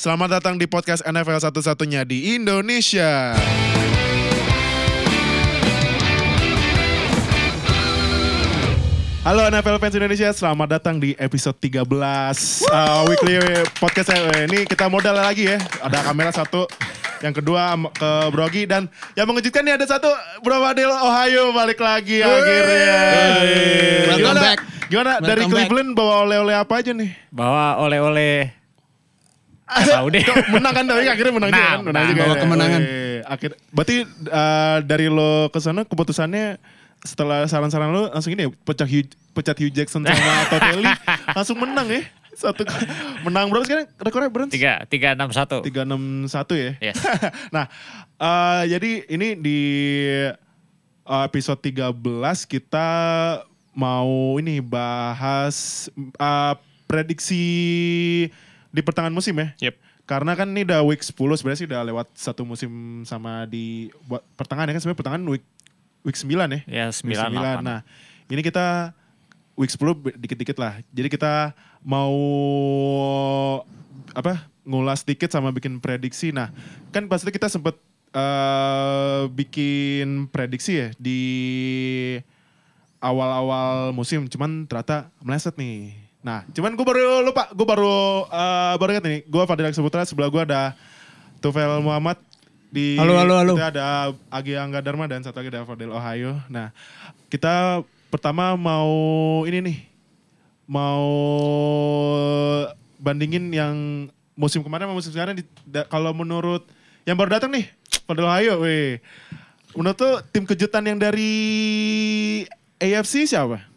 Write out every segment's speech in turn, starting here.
Selamat datang di podcast NFL satu-satunya di Indonesia. Halo NFL fans Indonesia, selamat datang di episode 13 uh, weekly podcast saya. Ini kita modal lagi ya. Ada kamera satu, yang kedua ke Brogi dan yang mengejutkan nih ada satu Bro Fadil Ohio balik lagi akhirnya. Welcome Gimana, back. gimana Welcome dari back. Cleveland bawa oleh-oleh apa aja nih? bawa oleh-oleh tahu deh menang kan tapi akhirnya menang, juga Menang, kan? menang. juga Bawa ya. kemenangan. Wih, akhir berarti uh, dari lo ke sana keputusannya setelah saran-saran lo langsung ini ya pecah Hugh, pecat Hugh Jackson sama Totelli langsung menang ya. Satu menang berapa sekarang rekornya Browns? tiga tiga enam satu 361 ya. Yes. nah, eh, jadi ini di eh, episode 13 kita mau ini bahas eh, prediksi di pertengahan musim ya. Yep. Karena kan ini udah week 10 sebenarnya sih udah lewat satu musim sama di buat pertengahan ya kan sebenarnya pertengahan week week 9 ya. ya Week sembilan delapan Nah, ini kita week 10 be- dikit-dikit lah. Jadi kita mau apa? ngulas dikit sama bikin prediksi. Nah, kan pasti kita sempet eh, bikin prediksi ya di awal-awal musim, cuman ternyata meleset nih. Nah, cuman gue baru lupa, gue baru eh, baru ingat nih, gue Fadil Saputra, sebelah gue ada Tufel Muhammad di Halo, halo, halo. kita ada Agi Angga Dharma dan satu lagi ada Fadil Ohio. Nah, kita pertama mau ini nih, mau bandingin yang musim kemarin sama musim sekarang. di- da- kalau menurut yang baru datang nih, Fadil Ohio, weh. Menurut tuh tim kejutan yang dari AFC siapa?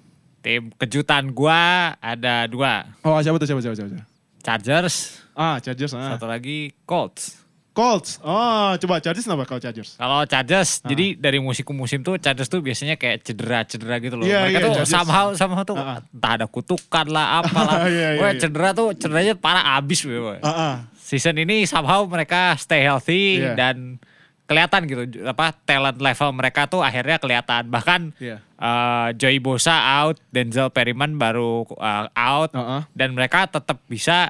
Tim kejutan gua ada dua Oh siapa tuh siapa siapa siapa? siapa? Chargers Ah Chargers ah. satu lagi Colts Colts. Oh coba Chargers kenapa kalau Chargers? kalau Chargers Ah. jadi dari musim ke musim tuh Chargers tuh biasanya kayak cedera-cedera gitu loh. Iya, Mereka iya, tuh Chargers. somehow somehow tuh Ah, ah. entah ada kutukan lah apalah. Iya, iya, Wah, iya. cedera tuh cederanya parah abis. Ah ah. Season ini somehow mereka stay healthy Iya. dan kelihatan gitu apa talent level mereka tuh akhirnya kelihatan. Bahkan Iya. uh, Joey Bosa out, Denzel Perryman baru uh, out Ah ah. dan mereka tetap bisa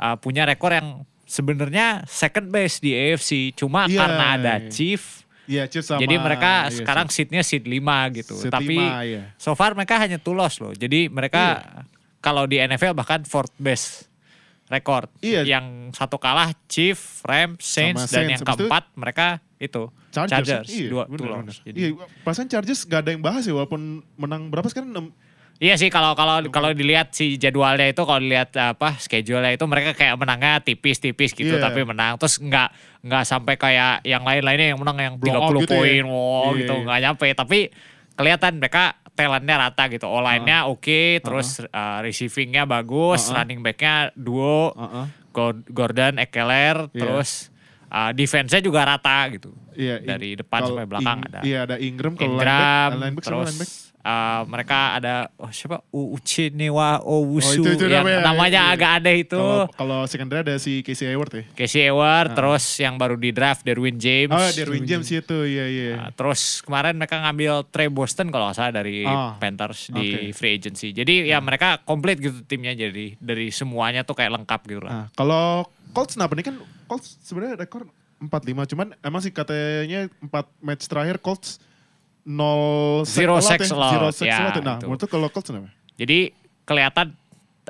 uh, punya rekor yang sebenarnya second base di AFC. Cuma Iya. karena ada Chief Iya Chiefs sama. jadi mereka iya, sekarang seatnya seat 5 gitu. Seat Tapi lima, iya. so far mereka hanya two loss loh. Jadi mereka kalau di NFL bahkan fourth best record. Iya. Yang satu kalah Chief, Rams, Saints, Sama dan Saints. yang Habis itu keempat mereka itu Chargers, Iya, dua bener, two bener. loss. Jadi Iya, perasaan Chargers gak ada yang bahas ya walaupun menang berapa sekarang? Enam. Iya sih kalau kalau kalau dilihat si jadwalnya itu kalau dilihat apa schedule-nya itu mereka kayak menangnya tipis-tipis gitu Iya. tapi menang terus nggak nggak sampai kayak yang lain-lainnya yang menang yang Blow 30 out gitu ya. poin wow Iya, gitu iya. nggak nyampe tapi kelihatan mereka talentnya rata gitu online-nya Ah. oke terus uh, receiving-nya bagus Uh-uh. running back-nya duo ah. Gord- Gordon Ekeler Iya. terus uh, defense-nya juga rata gitu Iya. dari Ing- depan sampai belakang ada Iya ada Ingram kalau Ingram, lineback, lineback sama terus lineback. Uh, mereka ada oh, siapa Uchinewa Owusu Oh, itu- itu yang namanya, namanya iya. agak aneh itu. Kalau secondary ada si Casey Hayward ya. Casey Hayward, terus yang baru di draft Derwin James. Oh, Derwin James itu, iya iya. Nah, terus kemarin mereka ngambil Trey Boston kalau nggak salah dari Ah, Panthers di free agency. Jadi ya mereka komplit gitu timnya jadi dari semuanya tuh kayak lengkap gitu lah. Nah, kalau Colts kenapa nih kan Colts sebenarnya rekor 4-5 cuman emang sih katanya 4 match terakhir Colts 0 sack Zero sack ya. allowed, Zero sack ya, allowed. Nah, itu. menurut kalau Colts kenapa? Jadi kelihatan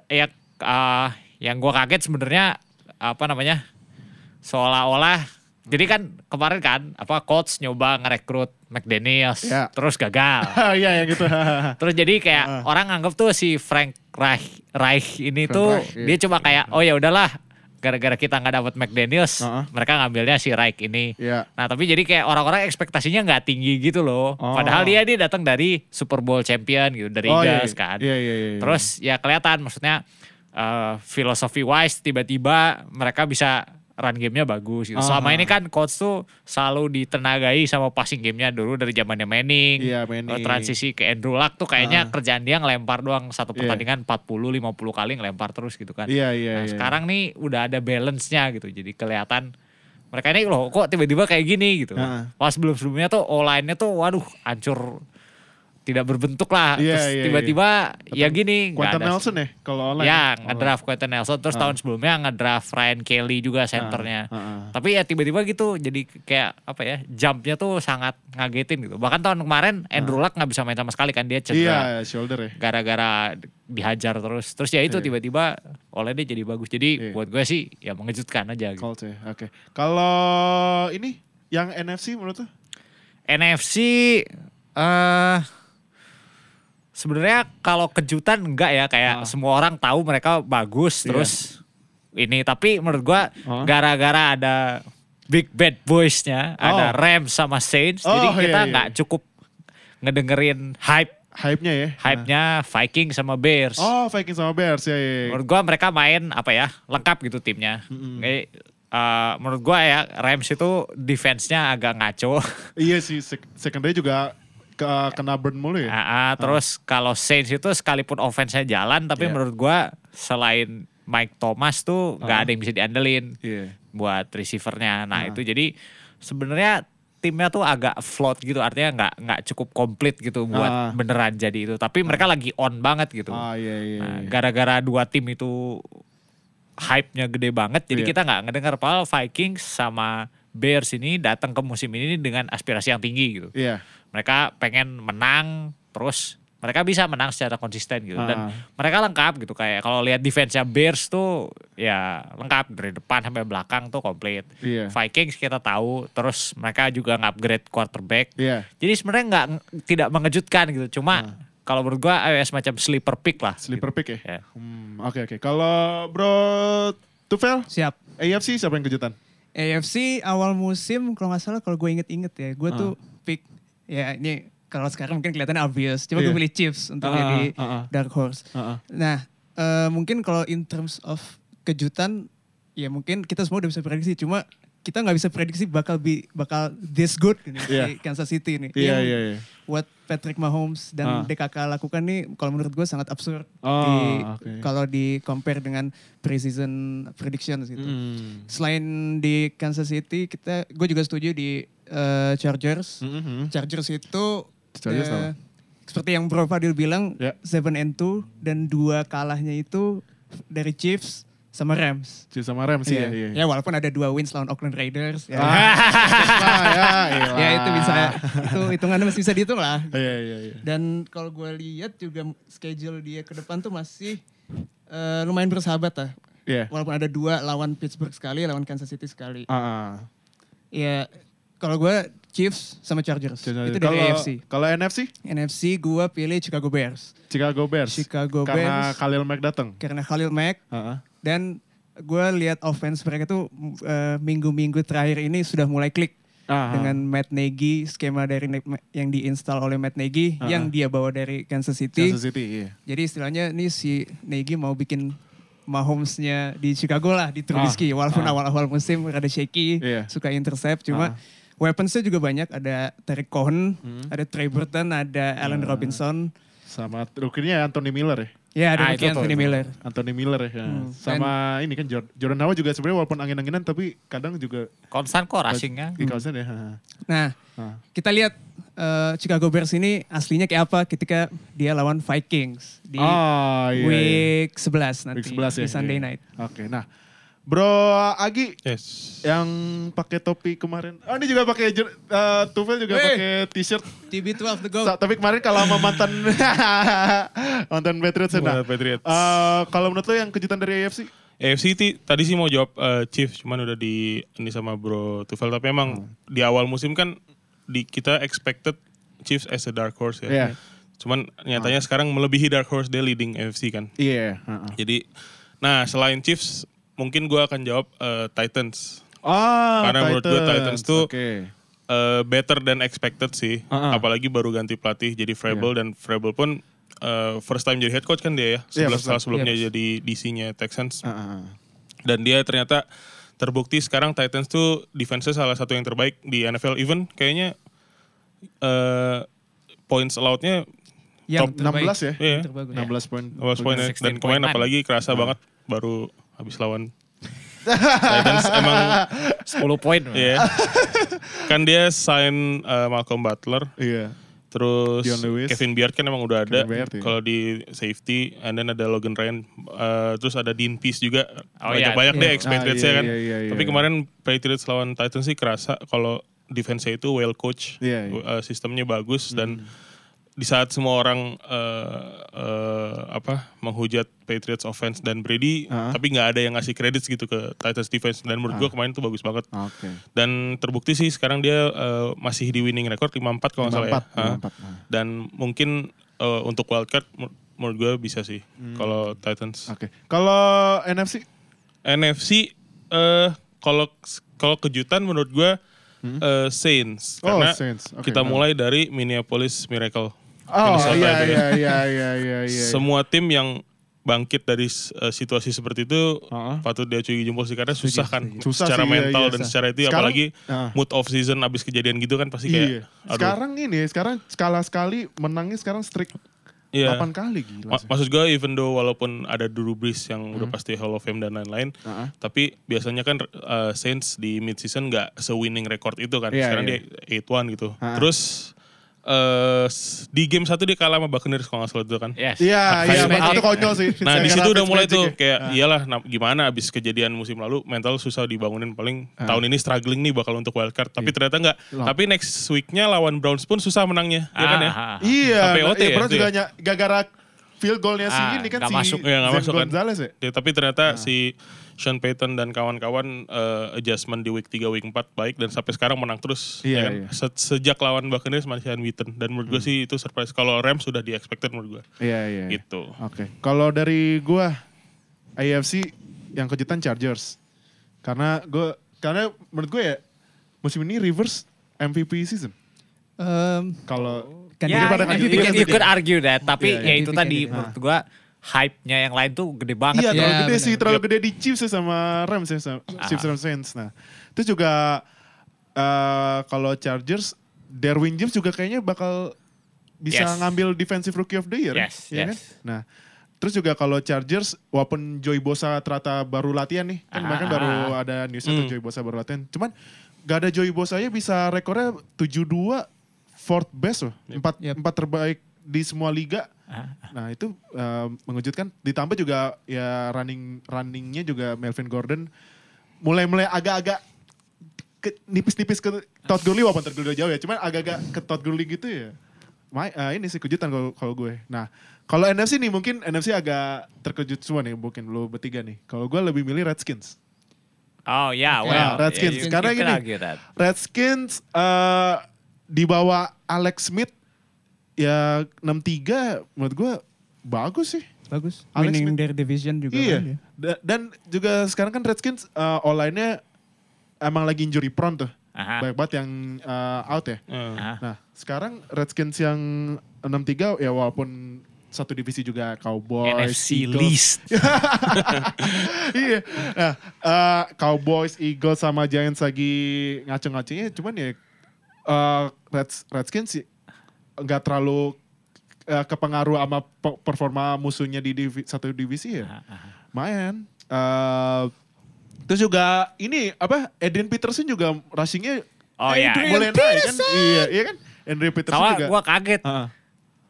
ya uh, yang gua kaget sebenarnya apa namanya seolah-olah jadi kan kemarin kan apa coach nyoba ngerekrut McDaniels Ya. terus gagal. Iya yang gitu. Terus jadi kayak Ah. orang anggap tuh si Frank Reich, Reich ini Frank tuh Reich, iya. dia cuma kayak oh ya udahlah gara-gara kita nggak dapat McDaniels Ah, ah. mereka ngambilnya si Reich ini. Iya. Nah tapi jadi kayak orang-orang ekspektasinya nggak tinggi gitu loh. Oh. Padahal dia dia datang dari Super Bowl champion gitu dari Oh, iya, Eagles iya. kan. Iya, iya, iya, iya. Terus ya kelihatan maksudnya eh filosofi wise tiba-tiba mereka bisa run gamenya bagus gitu. Selama Ah. ini kan coach tuh selalu ditenagai sama passing gamenya dulu dari zamannya Manning. Iya, Manning. Eh, Transisi ke Andrew Luck tuh kayaknya Ah. kerjaan dia ngelempar doang satu Iya. pertandingan 40 50 kali ngelempar terus gitu kan. Iya, iya, Nah, iya. sekarang nih udah ada balance-nya gitu. Jadi kelihatan mereka ini loh kok tiba-tiba kayak gini gitu. Ah. Pas sebelum-sebelumnya tuh O-line-nya tuh waduh hancur tidak berbentuk lah. Iya, terus iya, tiba-tiba ya gini Quentin ada. Nelson ya kalau online. Ya, Oh. ngedraft Quentin Nelson terus tahun sebelumnya ngedraft Ryan Kelly juga senternya. ah, ah. Tapi ya tiba-tiba gitu jadi kayak apa ya jumpnya tuh sangat ngagetin gitu. Bahkan tahun kemarin Andrew Luck nggak bisa main sama sekali kan dia Iya, cedera shoulder ya. gara-gara dihajar terus. Terus ya itu Iya. tiba-tiba oleh dia jadi bagus. Jadi Iya. buat gue sih ya mengejutkan aja gitu. Ya. Oke. Kalau ini yang NFC menurut lu? NFC eh sebenarnya kalau kejutan enggak ya kayak Ah. semua orang tahu mereka bagus Iya. terus ini tapi menurut gua Ah. gara-gara ada big bad boysnya ada Oh. Rams sama Saints Oh, jadi iya, kita iya. nggak cukup ngedengerin hype Hype-nya ya. hype-nya Viking sama Bears. Oh, Vikings sama Bears ya. Menurut gua mereka main apa ya lengkap gitu timnya. Kayak, eh, menurut gua ya Rams itu defense-nya agak ngaco. Iya sih, secondary juga ke- kena burn mulu ya. Ah, ah, terus kalau Saints itu sekalipun offense-nya jalan, tapi Iya. menurut gua selain Mike Thomas tuh nggak Ah. ada yang bisa diandelin Iya. buat receivernya. Ah. Nah itu jadi sebenarnya timnya tuh agak float gitu, artinya nggak nggak cukup komplit gitu buat Ah. beneran jadi itu. Tapi mereka lagi on banget gitu. Ah, iya iya. Nah, iya. gara-gara dua tim itu hype-nya gede banget, jadi Iya. kita nggak ngedengar padahal Vikings sama Bears ini datang ke musim ini dengan aspirasi yang tinggi gitu Iya. mereka pengen menang terus mereka bisa menang secara konsisten gitu Ah. dan mereka lengkap gitu kayak kalau lihat defense-nya Bears tuh ya lengkap dari depan sampai belakang tuh komplit. Iya. Vikings kita tahu terus mereka juga nge-upgrade quarterback. Iya. Jadi sebenarnya nggak tidak mengejutkan gitu. Cuma kalau menurut gua eh, semacam sleeper pick lah. Sleeper pick ya. Ya. Hmm, oke oke. Kalau Bro Tufel, Siap. AFC siapa yang kejutan? AFC awal musim kalau nggak salah kalau gue inget-inget ya, gue Ah. tuh pick ya ini kalau sekarang mungkin kelihatannya obvious, cuma Iya. gue pilih Chiefs untuk Ah, jadi ah, ah. dark horse. Ah, ah. Nah, eh, mungkin kalau in terms of kejutan, ya mungkin kita semua udah bisa prediksi, cuma kita nggak bisa prediksi bakal bi bakal this good ini Iya. di Kansas City ini. Iya Yang iya iya. What Patrick Mahomes Ah. dan DKK lakukan nih, kalau menurut gue sangat absurd Oh, di oke. kalau di compare dengan preseason predictions gitu. Hmm. Selain di Kansas City, kita gue juga setuju di eh, Chargers. Mhm. Chargers itu Chargers apa? seperti yang Bro Fadil bilang, Ya. 7 and 2 dan dua kalahnya itu dari Chiefs sama Rams. Chiefs sama Rams ya. Iya. Iya. Ya walaupun ada dua wins lawan Oakland Raiders. Ya, Ah, ya, ya itu bisa itu hitungannya masih bisa dihitung lah. Iya iya iya. Dan kalau gue lihat juga schedule dia ke depan tuh masih eh, lumayan bersahabat lah. Iya. Walaupun ada dua lawan Pittsburgh sekali, lawan Kansas City sekali. Ah, ah. Ya kalau gue Chiefs sama Chargers. Itu dari Kalau- AFC. Kalau NFC, NFC gue pilih Chicago Bears. Chicago Bears. Chicago Karena Bears. Khalil Mack datang. Karena Khalil Mack Ah, ah. Dan gue lihat offense mereka tuh eh, minggu-minggu terakhir ini sudah mulai klik Ah, ah. dengan Matt Nagy, skema dari yang diinstal oleh Matt Nagy Ah, yang ah. dia bawa dari Kansas City. Kansas City, iya. Jadi istilahnya ini si Nagy mau bikin Mahomes-nya di Chicago lah di Trubisky. Walaupun ah. awal-awal musim rada shaky, Iya. suka intercept. Cuma Ah. weapons-nya juga banyak. Ada Terry Cohen, Hmm. ada Trey Burton, ada Allen Ah. Robinson. Sama rookie-nya Anthony Miller ya. Ya ada Ah, tuh, Anthony itu. Miller. Anthony Miller ya. Hmm. Sama ini kan Jor- Jordan Howard juga sebenarnya walaupun angin-anginan tapi kadang juga Konstan kok rushingnya. di kawasan ya. Ah. Nah, Ah. kita lihat eh, Chicago Bears ini aslinya kayak apa ketika dia lawan Vikings di Oh, iya, iya. week 11 nanti Week 11 ya. di Sunday iya. night. Oke, nah. Bro Agi Yes. yang pakai topi kemarin. Oh, ini juga pakai eh, Tufel juga Weh. pakai t-shirt. TB12 the go. Sa- tapi kemarin kalau sama mantan mantan Patriots. Nah, Patriots. eh, kalau menurut lo yang kejutan dari AFC? AFC ti- tadi sih mau jawab eh, Chiefs, cuman udah di ini sama Bro Tufel. Tapi emang di awal musim kan di kita expected Chiefs as a dark horse ya. Iya. Cuman nyatanya sekarang melebihi dark horse dia leading AFC kan. Iya. Jadi, nah selain Chiefs mungkin gua akan jawab eh, Titans. Oh, Karena menurut gue Titans tuh- Oke. Eh, better than expected sih. Ah, ah. Apalagi baru ganti pelatih jadi Vrabel dan Vrabel pun eh, first time jadi head coach kan dia ya. Iya, Sebelas time. sebelumnya Yes. jadi DC-nya Texans. Ah, ah, ah. Dan dia ternyata terbukti sekarang Titans tuh defense salah satu yang terbaik di NFL even kayaknya eh points allowed-nya Yang top terbaik. 16 ya? Iya. Terbagus. 16 poin. 16 poin. 16 dan kemarin apalagi kerasa banget baru habis lawan Titans emang 10 poin. ya kan dia sign eh, Malcolm Butler Iya. Terus Dion Lewis. Kevin Beard kan emang udah ada. Iya. Kalau di safety, and then ada Logan Ryan, eh, terus ada Dean Peace juga. Oh, banyak iya. banyak deh Iya. expected Ah, saya iya, kan. iya, iya, iya. Tapi kemarin Patriots lawan Titans sih kerasa kalau defense-nya itu well coach, Iya, iya. Eh, sistemnya bagus dan di saat semua orang eh, eh, apa menghujat Patriots offense dan Brady, Ah. tapi nggak ada yang ngasih kredit gitu ke Titans defense dan menurut gua kemarin tuh bagus banget. Oke. Dan terbukti sih sekarang dia eh, masih di winning record 5-4 kalau nggak salah ya. 54, Hah? 54, nah. Dan mungkin eh, untuk wildcard menur- menurut gue bisa sih Hmm. kalau Titans. Oke. Kalau NFC NFC eh kalau kalau kejutan menurut gue eh, Saints Hmm? Oh, karena Saints. Oke, kita mulai dari Minneapolis Miracle. Oh iya ya. iya iya iya iya iya. Semua tim yang bangkit dari eh, situasi seperti itu Uh-uh. patut diacungi jempol sih karena susah kan Susah secara sih, iya, mental iya, dan secara itu Sekarang- apalagi uh. mood off season abis kejadian gitu kan pasti Iya. kayak aduh. Sekarang ini sekarang skala sekali menangnya sekarang streak Iya. 8 kali gila. Sih. maksud gue even though walaupun ada Drew Brees yang udah pasti Hall of Fame dan lain-lain, Uh-uh. tapi biasanya kan uh, Saints di mid season nggak se-winning record itu kan. Iya, Sekarang iya. dia 8-1 gitu. Uh-uh. Terus uh, di game satu dia kalah sama Buccaneers kalau nggak salah itu kan. Yes. Iya iya Fitzmagic. Bang, itu konyol sih. Nah di situ udah mulai tuh ya. kayak iyalah nah, gimana abis kejadian musim lalu mental susah dibangunin paling tahun ini struggling nih bakal untuk wildcard tapi ternyata nggak tapi next weeknya lawan Browns pun susah menangnya ya kan ya Ah, ah, ah. Iya, Sampai nah, OT iya, ya, Brown itu juga ya? gara-gara field goalnya si Ah, ini kan si masuk. Iya, masuk kan. Gonzalez ya. Ya, tapi ternyata si Sean Payton dan kawan-kawan eh, adjustment di week 3, week 4 baik dan sampai sekarang menang terus. Iya, ya kan? iya. Se- Sejak lawan Buccaneers masih unbeaten dan menurut gue sih itu surprise. Kalau Rams sudah di expected menurut gue. Iya iya. iya. Gitu. Oke. Kalau dari gua AFC yang kejutan Chargers. Karena gua karena menurut gue ya musim ini Rivers MVP season. Em, Kalau Kan Ya, daripada you, kan you, you could argue that, tapi Iya, ya iya. itu tadi candidate. menurut gua hype-nya yang lain tuh gede banget. Iya, gitu. terlalu Iya, gede benar. sih, terlalu gede di Chiefs ya sama Rams ya, sama Chiefs Rams Saints. Nah, itu juga eh, kalau Chargers, Derwin James juga kayaknya bakal bisa Yes. ngambil Defensive Rookie of the Year, Yes, ya yes. kan? Nah, terus juga kalau Chargers, walaupun Joey Bosa ternyata baru latihan nih, kan Ah, kemarin ah, baru ah. ada newsnya tuh Hmm. Joey Bosa baru latihan. Cuman gak ada Joey Bosa ya bisa rekornya 7-2 fourth best loh, empat, Yep. empat terbaik di semua liga. Ah, Nah itu eh, mengejutkan. Ditambah juga ya running runningnya juga Melvin Gordon mulai-mulai agak-agak ke- nipis-nipis ke Todd Gurley walaupun Todd Gurley jauh ya. Cuman agak-agak ke Todd Gurley gitu ya. Ma- eh, ini sih kejutan kalau gue. Nah kalau NFC nih mungkin NFC agak terkejut semua nih mungkin lo bertiga nih. Kalau gue lebih milih Redskins. Oh ya, Oke. well. Redskins. you- you Karena gini. Redskins eh di bawah Alex Smith ya 6-3 menurut gue bagus sih. bagus. Alex Winning Smith. their division juga. Iya. kan ya. Da- Dan juga sekarang kan Redskins uh, online-nya emang lagi injury prone tuh. Aha. Banyak banget yang uh, out ya. Ah. Nah, sekarang Redskins yang 6-3 ya walaupun satu divisi juga Cowboys, NFC Eagles. least. iya. Nah, uh, Cowboys, Eagles sama Giants lagi ngaco-ngaconya cuman ya uh, Reds, Redskins sih nggak terlalu uh, kepengaruh sama pe- performa musuhnya di divi- satu divisi ya. Main. Uh, terus juga ini apa Adrian Peterson juga rushingnya Oh, iya. mulai naik kan? Iya, iya kan? Adrian Peterson Sama juga. gua kaget. Heeh.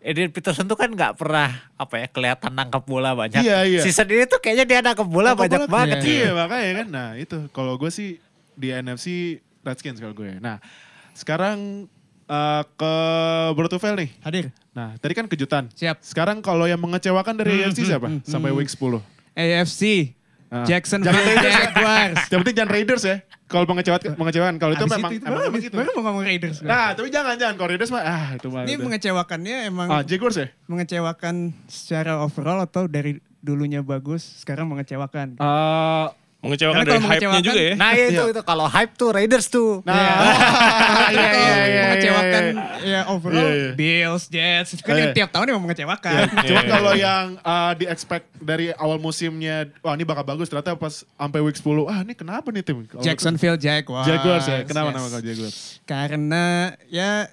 Adrian Peterson tuh kan nggak pernah apa ya kelihatan nangkep bola banyak. Iya, iya. Season ini tuh kayaknya dia nangkep bola Nangkep banyak bola, banget. Iya. Iya makanya kan. Nah itu kalau gue sih di NFC Redskins kalau gue. Nah sekarang eh, ke Brutufel nih. Hadir. Nah tadi kan kejutan. Siap. Sekarang kalau yang mengecewakan dari AFC siapa? hmm, Sampai week 10. AFC. Jacksonville Jangan Raiders ya. Jaguars. Yang penting jangan Raiders ya. Kalau mengecewakan, mengecewakan. Kalau itu Abis memang, itu, emang, baru, emang gitu. baru mau ngomong Raiders. Nah tapi jangan, jangan. Kalau Raiders mah, ah itu mah. Ini udah. mengecewakannya emang Ah Jaguars ya? mengecewakan secara overall atau dari dulunya bagus, sekarang mengecewakan. Eh, Mengecewakan Karena dari hype-nya mengecewakan- juga ya. Nah itu Iya. itu kalau hype tuh Raiders tuh. Nah, Iya. iya, iya, iya, iya, mengecewakan iya. ya overall Iya, iya. Bills, Jets, kan Iya. yang tiap tahun emang mengecewakan. Cuma Iya. kalau yang uh, di expect dari awal musimnya, wah ini bakal bagus. Ternyata pas sampai week 10, ah ini kenapa nih tim? Kalau- Jacksonville Jaguars. Jaguars ya, kenapa yes. nama kalau Jaguars? Karena ya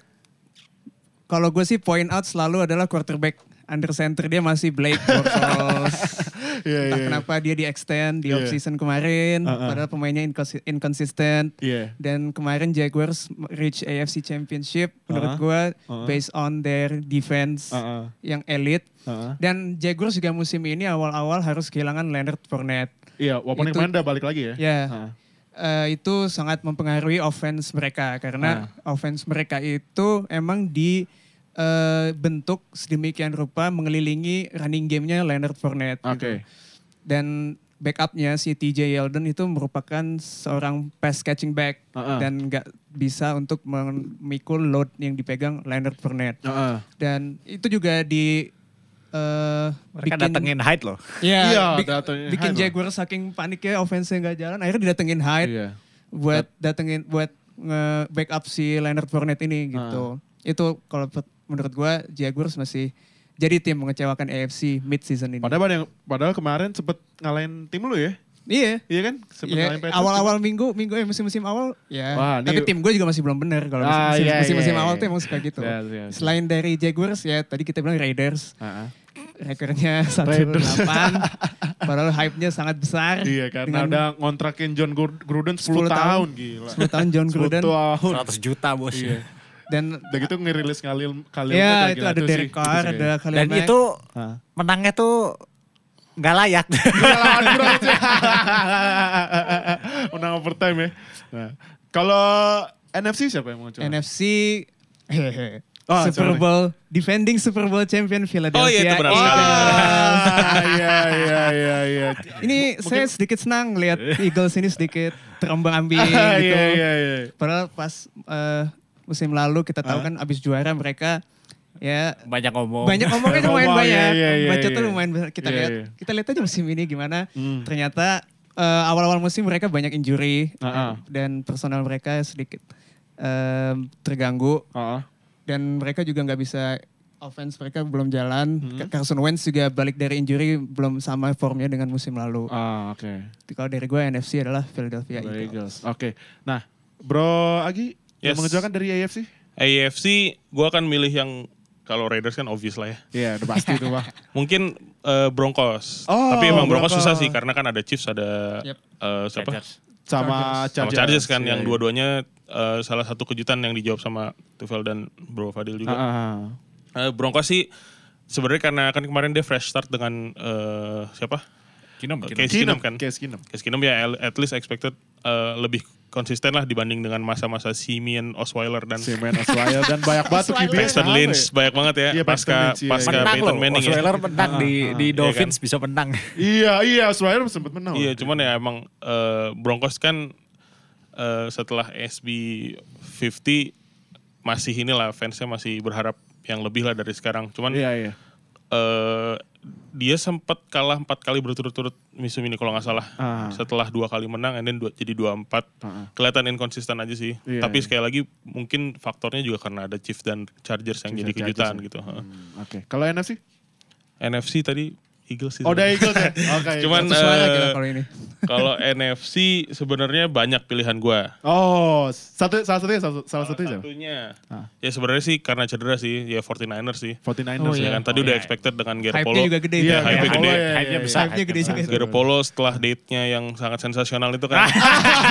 kalau gue sih point out selalu adalah quarterback under center dia masih Blake Bortles. Iya, Entah iya. kenapa dia di extend di Iya. off season kemarin, Uh-uh. padahal pemainnya inconsi- inconsistent. Iya. Dan kemarin Jaguars reach AFC Championship menurut Uh-uh. gua Uh-uh. based on their defense Uh-uh. yang elite. Uh-uh. Dan Jaguars juga musim ini awal-awal harus kehilangan Leonard Fournette. Iya, walaupun yang Itu- kemarin udah balik lagi ya. Ya, Uh-uh. eh, itu sangat mempengaruhi offense mereka karena offense mereka itu emang di eh, bentuk sedemikian rupa mengelilingi running gamenya Leonard Fournette. Oke. gitu. Dan backupnya si TJ Yeldon itu merupakan seorang pass catching back Uh-uh. dan nggak bisa untuk memikul load yang dipegang Leonard Fournette. Uh-uh. Dan itu juga di eh, Mereka bikin- datengin Hyde loh. Iya, Iya, bik- datengin bikin Jaguar saking paniknya offense-nya nggak jalan, akhirnya didatengin Hyde Iya. buat datengin buat nge-backup si Leonard Fournette ini gitu. Itu kalau menurut gua Jaguars masih jadi tim mengecewakan AFC mid season ini. Padahal yang padahal kemarin sempet ngalahin tim lu ya. Iya. Iya kan? Sempet Ya, ngalahin Patriots. awal-awal minggu, minggu eh musim-musim awal ya. Wah, ini- Tapi tim gue juga masih belum benar kalau Ah, musim- iya, musim-musim iya, awal iya. tuh emang suka gitu. Iya, iya, iya. Selain dari Jaguars ya tadi kita bilang Raiders. Uh-uh. Rekornya 1-8. padahal hype-nya sangat besar. Iya, karena udah ngontrakin John Gruden 10, 10 tahun. tahun. Gila. 10 tahun John 10 Gruden. tahun. 100 juta bos. Iya. Dan Udah gitu ngerilis Khalil Khalil ya tuh itu ada Derek. Carr, Itu sih. ada Khalil Dan Mack. itu Hah. menangnya tuh nggak layak. Iya, lawan Browns ya. Menang overtime ya. Nah, kalau NFC siapa yang mau coba? NFC Oh, Super sorry. Bowl defending Super Bowl champion Philadelphia. Oh iya, itu benar sekali. Ah, iya iya iya iya. Ini saya sedikit senang lihat Eagles ini sedikit terombang ambing Ah, gitu. Iya iya iya. Padahal pas eh, musim lalu kita tahu kan abis juara mereka ya Banyak ngomong. banyak ngomongnya Ngomong, lumayan banyak. iya, iya, Baca iya, tuh iya. lumayan besar. Kita Iya, lihat iya. kita lihat aja musim ini gimana. Hmm. Ternyata eh, awal-awal musim mereka banyak injury ah. dan personal mereka sedikit em, terganggu Heeh. dan mereka juga nggak bisa offense mereka belum jalan. Hmm. Carson Wentz juga balik dari injury belum sama formnya dengan musim lalu. Ah, oke. Kalau dari gue NFC adalah Philadelphia Eagles. Eagles. Oke. Nah, Bro Agi yang Yes. mengejutkan dari AFC? AFC gue akan milih yang kalau Raiders kan obvious lah ya. Iya, udah pasti itu, Bang. Mungkin eh, Broncos. Oh, Tapi emang Broncos, Broncos. susah sih karena kan ada Chiefs, ada Yep. eh, siapa? Chargers. Sama Sama Chargers. Chargers kan Iya, yang iya. dua-duanya eh, salah satu kejutan yang dijawab sama Tufel dan Bro Fadil juga. ah, ah. Eh, Broncos sih sebenarnya karena kan kemarin dia fresh start dengan eh, siapa? Keenum. Case Keenum kan? Case. Case Keenum ya at least expected eh, lebih konsisten lah dibanding dengan masa-masa Simeon Osweiler dan Si Man Osweiler dan banyak banget tuh Sama Lynch ya. banyak banget ya Iya, pasca Lynch, iya, pasca iya. Menang Peyton loh. Manning ya. Osweiler menang di, di Iya Dolphins bisa menang. Iya, iya, Osweiler sempat menang. Iya, cuman ya emang eh, Broncos kan eh, setelah SB 50 masih inilah fansnya masih berharap yang lebih lah dari sekarang. Cuman Iya, iya. eh, dia sempat kalah empat kali berturut-turut musim ini kalau nggak salah. Ah. Setelah dua kali menang, and then dua, jadi dua empat. Ah. Kelihatan inkonsisten aja sih. Iya, Tapi iya. sekali lagi mungkin faktornya juga karena ada Chiefs dan Chargers yang jadi Chargers kejutan ya. gitu. Hmm, Oke. Kalau NFC? NFC tadi Eagles sih. Oh, udah. Eagles ya? Oke. Cuman suara eh, kita kalau ini. kalau NFC sebenarnya banyak pilihan gua. Oh, satu salah satunya salah, salah Salah satunya satunya. Ah. Ya sebenarnya sih karena cedera sih, ya 49ers sih. 49ers Oh, Ya iya. kan tadi Oh, udah iya. expected dengan Hype-nya Garoppolo. juga gede. Iya, tuh. hype-nya iya. gede. Oh, iya, Hype-nya besar. Hype-nya gede juga. Garoppolo setelah date-nya yang sangat sensasional itu kan.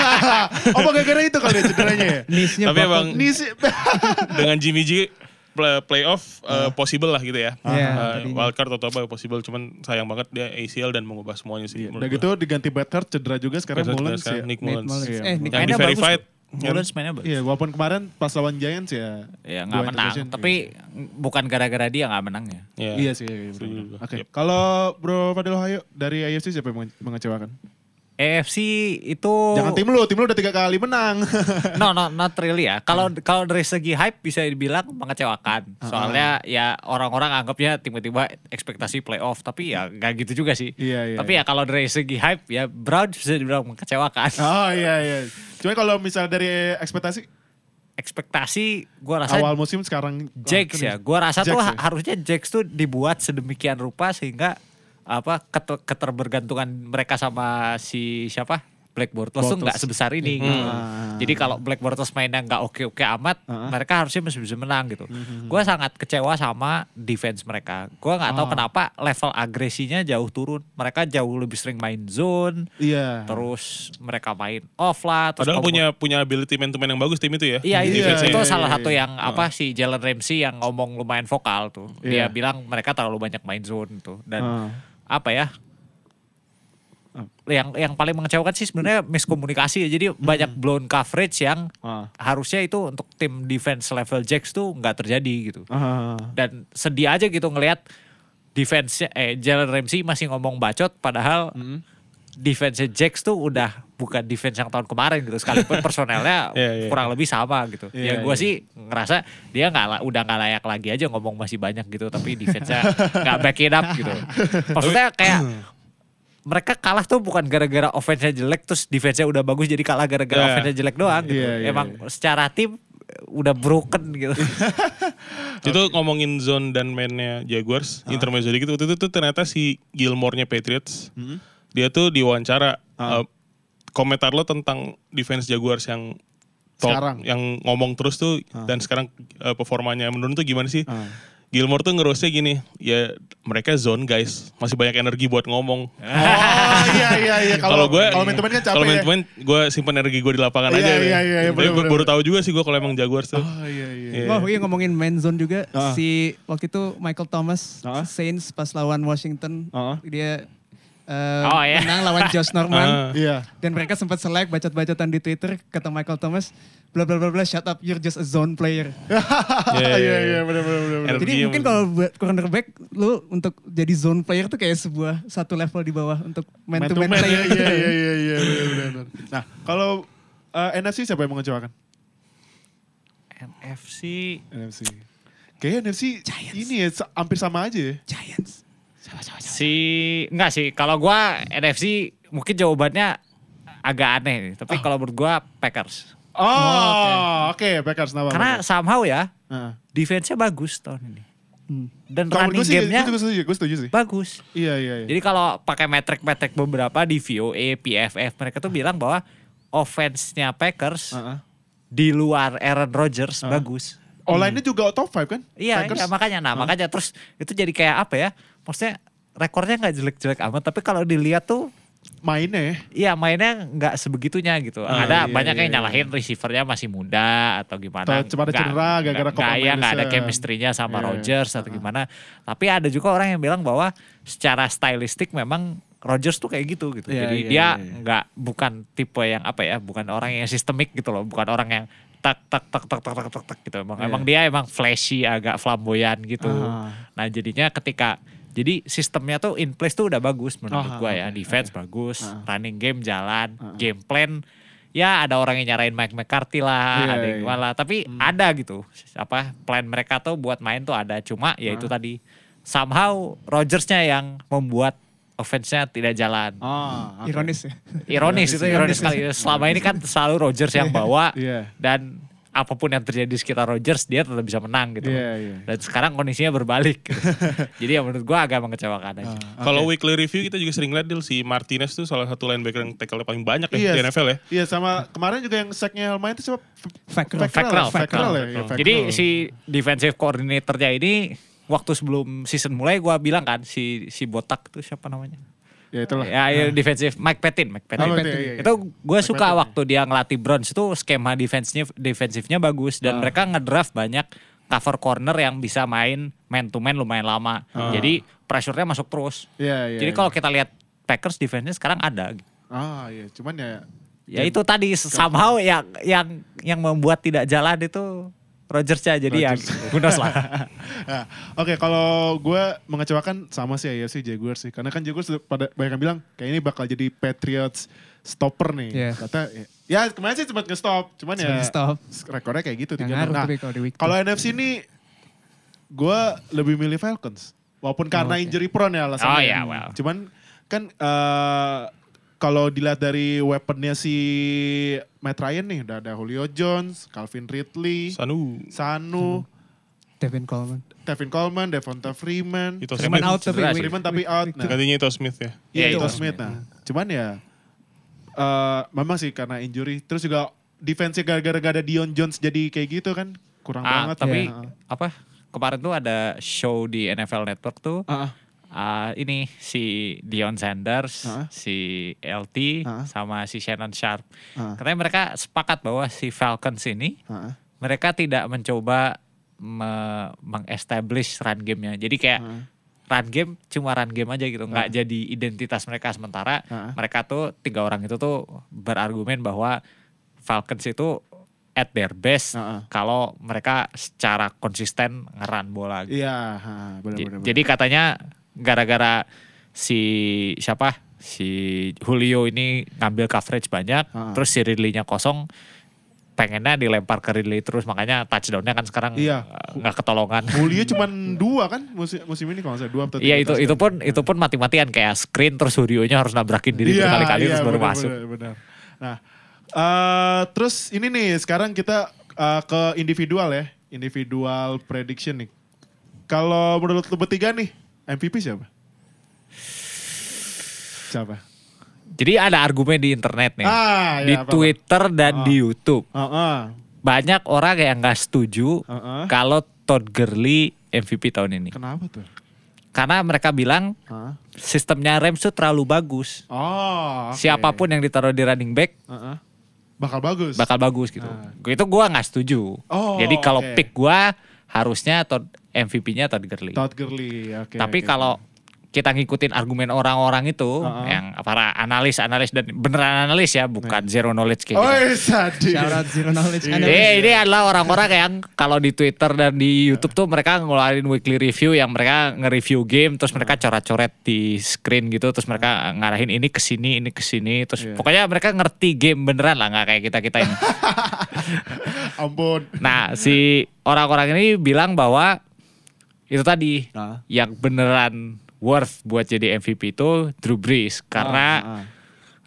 oh, gara-gara itu kali ya cederanya ya? Tapi emang sih. dengan Jimmy G play- playoff uh, possible lah gitu ya. Iya, Uh, tadinya. wildcard atau apa possible cuman sayang banget dia ACL dan mengubah semuanya sih. Udah menurut gitu diganti Better cedera juga sekarang Sekarang ya. Nick. Mullins. Iya. Eh, Nick Yang di verified. Mullins mainnya bagus. Iya, walaupun kemarin pas lawan Giants ya. Ya dua nggak menang, tapi bukan gara-gara dia nggak menang ya. Iya. Iya sih. Iya. Oke. Yep. Kalau Bro Fadil Hayo dari AFC siapa yang menge- mengecewakan? AFC itu Jangan tim lu, tim lu udah tiga kali menang. no no not really ya. Kalau kalau dari segi hype bisa dibilang mengecewakan. Soalnya ya orang-orang anggapnya tiba-tiba ekspektasi playoff, tapi ya nggak gitu juga sih. Iya, iya, Tapi ya kalau dari segi hype ya Browns bisa dibilang mengecewakan. oh iya iya. Cuma kalau misalnya dari ekspektasi Ekspektasi gua rasa awal musim sekarang Jax ya. Gua rasa tuh Jax ha- ya? harusnya Jax tuh dibuat sedemikian rupa sehingga apa keter- keterbergantungan mereka sama si siapa? Black Bortles tuh nggak sebesar ini gitu. Ah. Jadi kalau Black Bortles mainnya nggak oke-oke amat, Ah. mereka harusnya masih bisa menang gitu. Gue sangat kecewa sama defense mereka. Gue nggak tahu Ah. kenapa level agresinya jauh turun. Mereka jauh lebih sering main zone, Iya. terus mereka main off lah. Terus Padahal punya punya ability man to man yang bagus tim itu ya. Iya, itu, Iya, itu iya, salah iya, satu iya. yang apa si Jalen Ramsey yang ngomong lumayan vokal tuh. Dia Iya. bilang mereka terlalu banyak main zone tuh dan Ah. Apa ya? Yang yang paling mengecewakan sih sebenarnya miskomunikasi. Jadi banyak blown coverage yang Ah. harusnya itu untuk tim defense level Jacks tuh nggak terjadi gitu. Ah. Dan sedih aja gitu ngelihat defense eh Jalen Ramsey masih ngomong bacot padahal Hmm. Defense Jacks tuh udah bukan defense yang tahun kemarin gitu sekalipun personelnya Iya, iya. kurang lebih sama gitu. Iya, ya gue iya. sih ngerasa dia nggak udah nggak layak lagi aja ngomong masih banyak gitu tapi defense-nya nggak back it up gitu. Maksudnya kayak mereka kalah tuh bukan gara-gara offense-nya jelek terus defense-nya udah bagus jadi kalah gara-gara Iya. offense-nya jelek doang gitu. Iya, iya, Emang secara tim udah broken gitu. Itu ngomongin zone dan mainnya Jaguars, Ah. intermezzo dikit. Waktu itu tuh ternyata si Gilmore-nya Patriots, Hmm. Dia tuh diwawancara. Ah. eh, komentar lo tentang defense Jaguars yang top, Sekarang? yang ngomong terus tuh dan sekarang eh, performanya menurun tuh gimana sih? Ah. Gilmore tuh ngerosnya gini, ya mereka zone guys, masih banyak energi buat ngomong. Oh iya iya iya. Kalau gue, kalau main temen kan capek. kalau main ya. temen, gue simpen energi gue di lapangan Iya, aja. iya, iya, iya, Tapi bener, baru bener. tahu juga sih gue kalau emang Jaguars tuh. Oh iya iya. Iya. Oh iya ngomongin main zone juga Ah. si waktu itu Michael Thomas Ah. Saints pas lawan Washington Ah. dia eh, Oh, iya. menang lawan Josh Norman Ah. Iya. dan mereka sempat selek bacot-bacotan di Twitter kata Michael Thomas bla bla bla bla shut up you're just a zone player. Iya iya iya benar benar benar. Jadi mungkin kalau buat cornerback lu untuk jadi zone player tuh kayak sebuah satu level di bawah untuk man, to man, Man player. Iya iya iya iya benar benar. Nah, kalau eh, NFC siapa yang mengecewakan? NFC NFC. Kayaknya NFC ini ya hampir sama aja ya. Giants. Si enggak sih kalau gua NFC mungkin jawabannya agak aneh nih. Tapi kalau menurut gua Packers. Oh, oke Packers nama. Karena somehow ya Heeh. defense-nya bagus tahun ini. Hmm. Dan Kalau running game-nya gue juga setuju, gue setuju sih. bagus. Iya iya iya. Jadi kalau pakai metrik-metrik beberapa di VOA, PFF, mereka tuh bilang bahwa offense-nya Packers Heeh. di luar Aaron Rodgers bagus. Online-nya juga top 5 kan? Iya, iya makanya. Nah, makanya terus itu jadi kayak apa ya? Maksudnya rekornya nggak jelek-jelek amat, tapi kalau dilihat tuh Mainnya ya. Iya mainnya nggak sebegitunya gitu. Ah, ada iya, banyak iya, yang nyalahin receivernya masih muda atau gimana. Atau cepat Nggak- cedera gara-gara Copa nggak- iya, nggak ada chemistry-nya sama Iya, Rodgers atau gimana. Tapi ada juga orang yang bilang bahwa secara stylistik memang Rodgers tuh kayak gitu gitu. Iya, Jadi iya, dia iya, iya. nggak bukan tipe yang apa ya, bukan orang yang sistemik gitu loh, bukan orang yang tak tak tak tak tak tak tak, tak gitu. Emang, Iya. emang dia emang flashy, agak flamboyan gitu. Ah. Nah jadinya ketika jadi sistemnya tuh in place tuh udah bagus menurut gua ya. oke. Defense bagus, Ah. running game jalan, game plan ya ada orang yang nyarain Mike McCarthy lah, ada yang iya. gimana lah. Tapi ada gitu. Apa plan mereka tuh buat main tuh ada. Cuma ya itu tadi somehow Rodgersnya yang membuat offense-nya tidak jalan. Ah, oke. Ironis ya. Ironis itu ironis sekali. Selama ini kan selalu Rodgers yang bawa Iya. dan apa pun yang terjadi di sekitar Rodgers dia tetap bisa menang gitu. Iya, iya. Dan sekarang kondisinya berbalik. gitu. Jadi ya menurut gua agak mengecewakan aja. Kalau weekly review kita juga sering lihat si Martinez tuh salah satu linebacker yang tackle paling banyak ya Iya. di NFL ya. Iya sama kemarin juga yang sacknya lumayan itu siapa? Fackrell. Fackrell. Ya, iya, Fackrell. Jadi si defensive coordinatornya ini waktu sebelum season mulai gua bilang kan si si botak itu siapa namanya? ya itulah. Ya, ya defensive Mike Petin, Mike Petin. Oh, Petin, iya, iya. Itu gue suka waktu dia ngelatih Browns itu skema defense-nya defensifnya bagus dan mereka ngedraft banyak cover corner yang bisa main man to man lumayan lama. Jadi pressure-nya masuk terus. Iya, iya. Jadi iya. kalau kita lihat Packers defense-nya sekarang ada. Ah, iya, cuman ya Ya itu tadi somehow yang yang yang membuat tidak jalan itu Rodgers-nya jadi ya who knows lah. Nah, Oke, kalau gue mengecewakan sama sih AFC Jaguars sih. Karena kan Jaguars pada banyak yang bilang kayak ini bakal jadi Patriots stopper nih. Iya. Kata ya, ya kemarin sih sempat nge-stop, cuman ya nge-stop. rekornya kayak gitu. Nggak 3-6. ngaruh Nah, kalau NFC ini gue lebih milih Falcons. Walaupun karena oke. injury prone ya alasannya. Oh, iya, well. Cuman kan eh, kalau dilihat dari weaponnya si Matt Ryan nih, udah ada Julio Jones, Calvin Ridley, Sanu. Sanu, Devin Coleman. Tevin Coleman, Devonta Freeman. Itu Freeman Smith. out tapi week- Freeman tapi out. Nah. Gantinya itu Smith ya. Iya Iya, itu Smith. Nah, cuman ya eh, memang sih karena injury. Terus juga defense-nya gara-gara gak ada Dion Jones jadi kayak gitu kan. Kurang Ah, banget. tapi ya. apa kemarin tuh ada show di NFL Network tuh Ah, ah. Ah, ini si Dion Sanders, Ah. si LT Ah. sama si Shannon Sharp. Ah. Katanya mereka sepakat bahwa si Falcons ini Ah, ah. mereka tidak mencoba me- meng-establish run game-nya. Jadi kayak Ah. run game cuma run game aja gitu, nggak jadi identitas mereka sementara Ah. mereka tuh tiga orang itu tuh berargumen bahwa Falcons itu at their best Ah, ah. kalau mereka secara konsisten ngeran bola. gitu. Iya, benar-benar. Jadi katanya gara-gara si siapa si Julio ini ngambil coverage banyak, Ah. terus si Ridley-nya kosong, pengennya dilempar ke Ridley terus makanya touchdown-nya kan sekarang Iya. uh, nggak ketolongan. Julio cuma dua kan musim, musim ini kalau nggak salah dua atau Iya itu touchdown. itu pun itu pun mati-matian kayak screen terus Julio-nya harus nabrakin diri Iya, berkali-kali iya, terus baru benar, masuk. benar, benar. Nah, eh, terus ini nih sekarang kita eh, ke individual ya, individual prediction nih. Kalau menurut lu bertiga nih, MVP siapa? Siapa? Jadi ada argumen di internet nih. Ah, di ya. Twitter dan Ah. di YouTube. Heeh. Banyak orang yang nggak setuju Heeh. kalau Todd Gurley MVP tahun ini. Kenapa tuh? Karena mereka bilang Hah? sistemnya Rams tuh terlalu bagus. Oh, oke. Siapa pun yang ditaruh di running back Heeh. bakal bagus. bakal bagus gitu. Ah. Itu gua nggak setuju. Oh, Jadi kalau oke. pick gua harusnya Todd MVP-nya Todd Gurley. Todd Gurley, oke. Tapi oke. kalau kita ngikutin argumen orang-orang itu Uh-uh. yang para analis-analis dan beneran analis ya, bukan zero knowledge kayak Oh, gitu. sadis. Out Zero Knowledge Iya. Analyst. Eh, ini adalah orang-orang yang kalau di Twitter dan di YouTube tuh mereka ngeluarin weekly review yang mereka nge-review game terus mereka coret-coret di screen gitu terus mereka ngarahin ini ke sini, ini ke sini terus Iya. pokoknya mereka ngerti game beneran lah nggak kayak kita-kita ini. Ampun. Nah, si orang-orang ini bilang bahwa itu tadi Ah. yang beneran worth buat jadi MVP itu Drew Brees karena Ah, ah.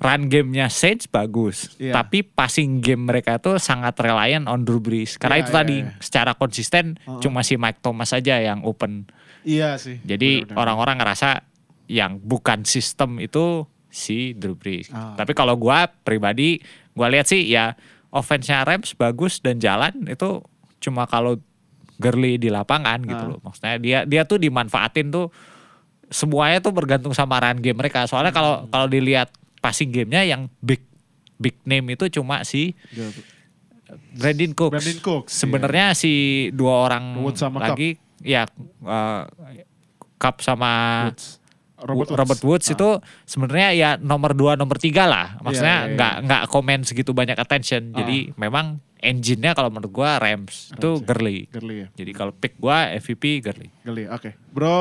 run gamenya Saints bagus, Iya. tapi passing game mereka tuh sangat reliant on Drew Brees karena Iya, itu tadi iya. secara konsisten Uh-uh. cuma si Mike Thomas aja yang open. Iya sih. Jadi orang-orang ngerasa yang bukan sistem itu si Drew Brees. Ah. Tapi kalau gua pribadi, gua lihat sih ya offense-nya Rams bagus dan jalan itu cuma kalau Gurley di lapangan gitu Ah. loh. Maksudnya dia dia tuh dimanfaatin tuh semuanya tuh bergantung sama run game mereka. Soalnya kalau Hmm. kalau dilihat passing gamenya yang big big name itu cuma si Brandon Cooks. Brandon Cooks, Sebenarnya si dua orang Woods sama lagi ya uh, Cup sama Woods. Robert Robert Woods, Woods. Ah. itu sebenarnya ya nomor dua nomor tiga lah. Maksudnya Iya, iya, nggak iya. nggak komen segitu banyak attention. Ah. Jadi memang engine-nya kalau menurut gua Rams, itu ya. Gurley. Gurley ya. Jadi kalau pick gua MVP Gurley. Gurley, oke. Bro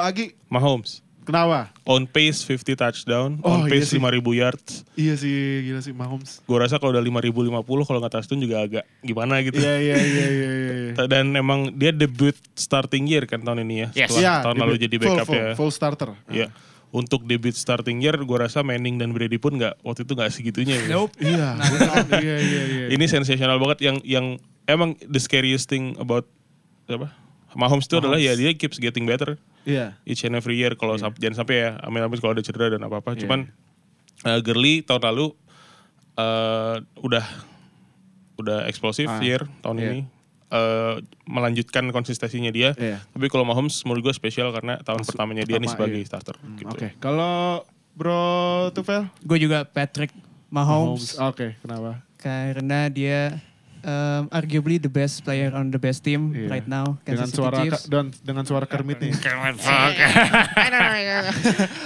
Agi, Mahomes. kenapa? On pace 50 touchdown, Oh, on iya pace sih. 5000 yards. Iya sih, gila sih Mahomes. Gue rasa kalau udah 5050 kalau nggak touchdown juga agak gimana gitu. Iya, iya, iya, iya, iya. iya. Dan emang dia debut starting year kan tahun ini ya. Yes. Setelah Iya, tahun debut. lalu jadi Full, backup full, ya. Full starter. Iya. Untuk debut starting year gue rasa Manning dan Brady pun nggak waktu itu nggak segitunya ya. Nope. Iya, benar. iya, iya, iya. Ini sensasional banget yang yang emang the scariest thing about apa? Mahomes itu adalah ya dia keeps getting better Iya. each and every year kalau sam- jangan sampai ya amin-amin kalau ada cedera dan apa-apa. Iya. Cuman uh, Gurley tahun lalu uh, udah udah eksplosif Ah, year tahun iya. ini. Uh, melanjutkan konsistensinya dia. Iya. Tapi kalau Mahomes menurut gue spesial karena tahun Masuk pertamanya dia nih sebagai iya. starter. Hmm, gitu. Oke, kalau Bro Tufel? Gue juga Patrick Mahomes, Oke, kenapa? karena dia um, arguably the best player on the best team Iya. right now. Dengan Kansas City suara Chiefs. dan dengan suara Kermit nih. oh,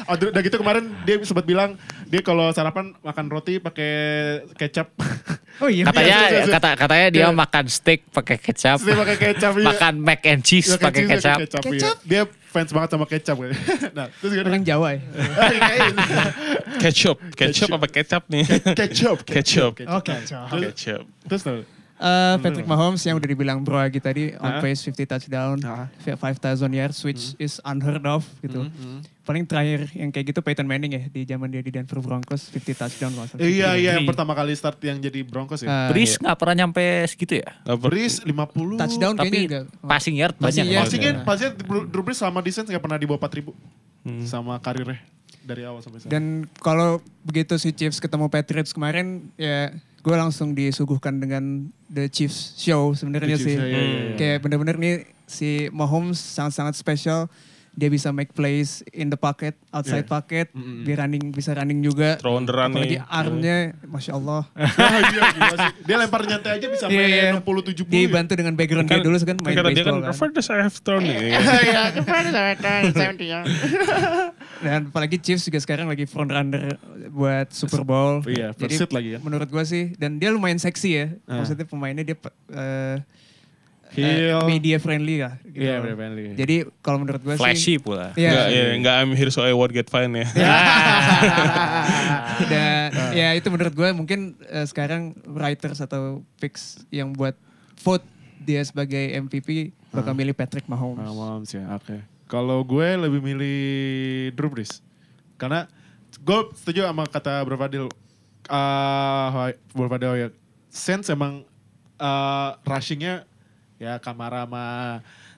udah udah gitu kemarin dia sempat bilang dia kalau sarapan makan roti pakai kecap. Oh iya. Katanya Iya, iya, iya. kata katanya dia Iya. makan steak pakai kecap. Dia pakai kecap. iya. makan mac and cheese Iya, pakai cheese kecap. iya. Dia fans banget sama kecap. nah, terus gimana? Orang Jawa ya. Ketchup, ketchup apa kecap nih? Ketchup. Ketchup. Oh, kecap. Terus, Ketchup. terus tuh. Uh, Patrick Mahomes yang udah dibilang Bro Agi tadi on pace 50 touchdown, Ah. 5000 yards which is unheard of gitu. Paling terakhir yang kayak gitu Peyton Manning ya di zaman dia di Denver Broncos 50 touchdown nggak salah. Iya, iya yang 53. pertama kali start yang jadi Broncos ya. Ah, Breeze nggak pernah nyampe segitu ya. Breeze 50. touchdown Tapi kayaknya enggak. passing yard Passing banyak. yard. Pasti Iya. kan, pasti Drew Brees sama Defense nggak pernah di bawah 4000 sama karirnya. dari awal sampai sekarang. Dan kalau begitu si Chiefs ketemu Patriots kemarin ya gue langsung disuguhkan dengan The Chiefs Show sebenarnya sih. Chiefs, ya, ya, ya. Kayak bener-bener nih si Mahomes sangat-sangat spesial. Dia bisa make plays in the pocket, outside Yeah. pocket, Mm-mm. dia running bisa running juga. Throw the run Apalagi nih. armnya, masya Allah. Wah, iya, sih. Dia lempar nyantai aja bisa Iya, iya. main 60 70. Dibantu dengan background dia dulu kan main kata dia kan baseball kan. furthest I have thrown nih. Iya, Dan apalagi Chiefs juga sekarang lagi front runner buat Super Bowl. Iya, Jadi first seat lagi kan. menurut gue sih, dan dia lumayan seksi ya. Ah. Maksudnya pemainnya dia eh, Heel. eh, media friendly lah. gitu. Iya, media friendly. Jadi kalau menurut gue sih, Flashy pula. Iya. Enggak, ya, enggak I'm here so I won't get fine ya. Dan Ah. ya itu menurut gue mungkin eh, sekarang writers atau picks yang buat vote dia sebagai MVP bakal Ah. milih Patrick Mahomes. Mahomes ya, oke. Kalau gue lebih milih Drew Brees. Karena gue setuju sama kata Bro Fadil. Uh, Bro Fadil ya. Sense emang uh, rushingnya ya Kamara sama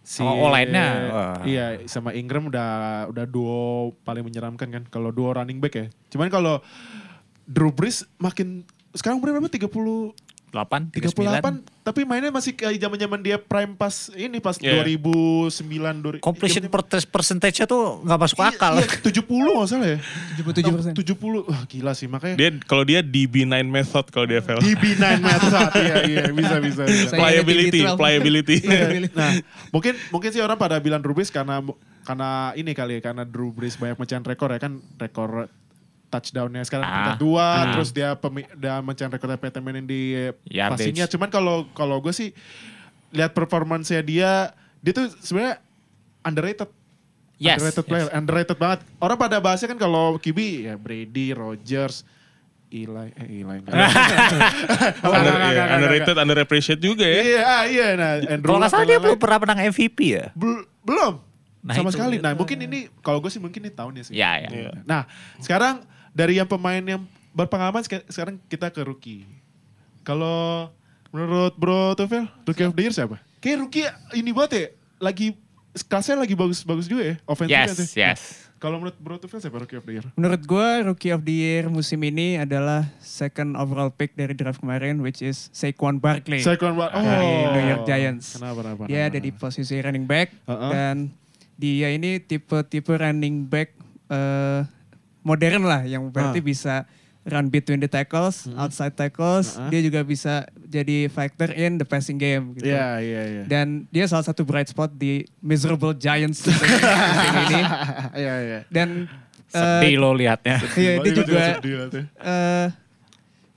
si Sama O-line-nya, wah. Iya, sama Ingram udah udah duo paling menyeramkan kan kalau duo running back ya. Cuman kalau Drew Brees makin sekarang umurnya berapa? 30 8, 38 tapi mainnya masih kayak zaman-zaman dia prime pas ini pas Iya. 2009 2000 Completion zaman-zaman- percentage-nya tuh nggak masuk akal. Iya, iya, 70 nggak salah ya? 77 persen. 70, wah gila sih makanya. Dia kalau dia DB9 method kalau dia fail. DB9 method, iya iya bisa bisa. bisa. Saya ada Pliability, DB12. pliability. Iya. Nah, mungkin mungkin sih orang pada bilang Brees karena karena ini kali ya karena Drew Brees banyak mecahin rekor ya kan rekor touchdownnya sekarang Ah. kita dua Hmm. terus dia dia mecahin rekornya Peyton Manning di passingnya cuman kalau kalau gue sih lihat performancenya dia dia tuh sebenarnya underrated Yes, underrated yes. player underrated banget orang pada bahasnya kan kalau QB ya Brady Rodgers Eli eh Eli enggak. Under, Enggak, enggak, iya, enggak, underrated, underappreciated juga ya. Iya, ah, iya. Nah, Andrew Kalau nggak salah dia belum pernah menang MVP ya. Bel- belum. Nah, sama sekali. Nah, mungkin ini kalau gue sih mungkin ini tahunnya sih. Ya, ya. Iya. Nah, sekarang dari yang pemain yang berpengalaman seka- sekarang kita ke rookie. Kalau menurut Bro Tufel, rookie of the year siapa? Kayak rookie ini banget ya, lagi kelasnya lagi bagus-bagus juga ya, offensive Yes, kan sih. yes. Kalau menurut Bro Tufel siapa rookie of the year? Menurut gue Rookie of the Year musim ini adalah second overall pick dari draft kemarin which is Saquon Barkley. Saquon Bar- oh. Dari New York Giants. Kenapa, kenapa? Dia kenapa? ada di posisi running back Uh-uh. dan dia ini tipe-tipe running back eh, modern lah yang berarti Ah. bisa run between the tackles, outside tackles. Uh-uh. Dia juga bisa jadi factor in the passing game gitu. Iya, iya, iya. Dan dia salah satu bright spot di miserable Giants musim ini. Iya, iya. Dan eh, Sedih lo liatnya. Iya, dia Itu juga eh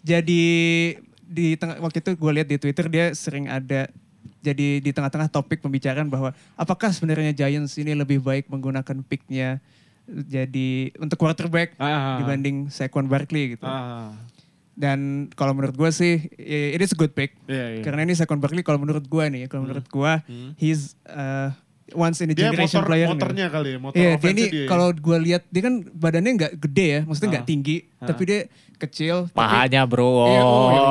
jadi di tengah waktu itu gue lihat di Twitter dia sering ada jadi di tengah-tengah topik pembicaraan bahwa apakah sebenarnya Giants ini lebih baik menggunakan picknya jadi untuk quarterback Ah. dibanding Saquon Barkley gitu. Ah. Dan kalau menurut gue sih it is a good pick. Iya, iya. Karena ini Saquon Barkley kalau menurut gue nih, kalau menurut gue Hmm. he's uh, once in a Dia generation motor, player. motornya kali ya, motor Iya, dia ini dia. ya. kalau gue lihat dia kan badannya nggak gede ya, maksudnya nggak Ah. tinggi, Ah. tapi dia kecil. tapi- Pahanya bro. Iya, oh, Oh. iya.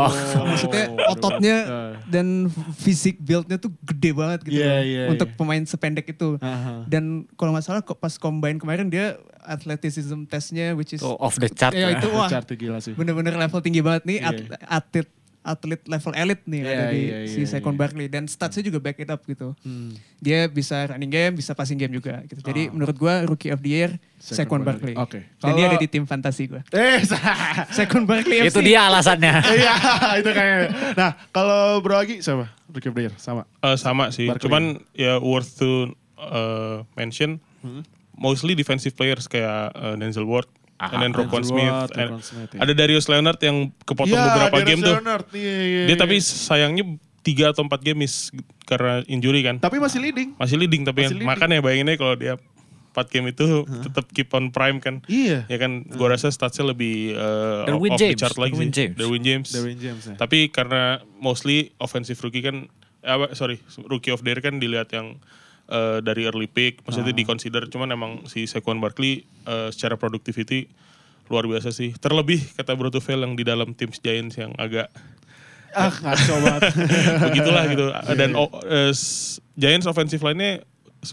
maksudnya Oh, ototnya ah. dan fisik build-nya tuh gede banget gitu Iya, loh, iya, untuk iya. pemain sependek itu. Aha. Dan kalau nggak salah kok pas combine kemarin dia athleticism testnya which is Tuh, off the chart. ya, ya. itu wah Chart gila sih. bener-bener level tinggi banget nih Iya. at- atlet atlet level elit nih Iya, ada di iya, si iya, Saquon iya. Barkley dan statsnya juga back it up gitu. Hmm. Dia bisa running game, bisa passing game juga gitu. Jadi Ah. menurut gua rookie of the year Saquon Saquon Barkley. Oke. Dan dia ada di tim fantasi gua. Eh, Saquon Barkley Itu dia alasannya. Iya, itu kayaknya. Nah, kalau Bro Agi siapa? Rookie of the Year, sama. Eh, sama sih. Barkley. Cuman ya worth to uh, mention Hmm. mostly defensive players kayak uh, Denzel Ward, Ah, and then Denzel Smith, and Smith, ya. ada Darius Leonard yang kepotong Iya, beberapa Darius game tuh. Leonard. Iya, iya, Dia iya. tapi sayangnya tiga atau empat game miss karena injury kan. tapi masih leading. Masih leading tapi Masih leading. makanya bayangin aja kalau dia 4 game itu tetap keep on prime kan. Iya. Ya kan gua rasa statsnya lebih uh, off the James, chart lagi Derwin sih. James. Derwin James. Derwin James ya. Tapi karena mostly offensive rookie kan, eh, sorry, rookie of the year kan dilihat yang eh, dari early pick, maksudnya di consider. Cuman emang si Saquon Barkley eh, secara productivity luar biasa sih. Terlebih kata Bro Tufel yang di dalam tim Giants yang agak Ah, ngaco banget. begitulah gitu. Iya, Dan oh, eh, s- Giants offensive line-nya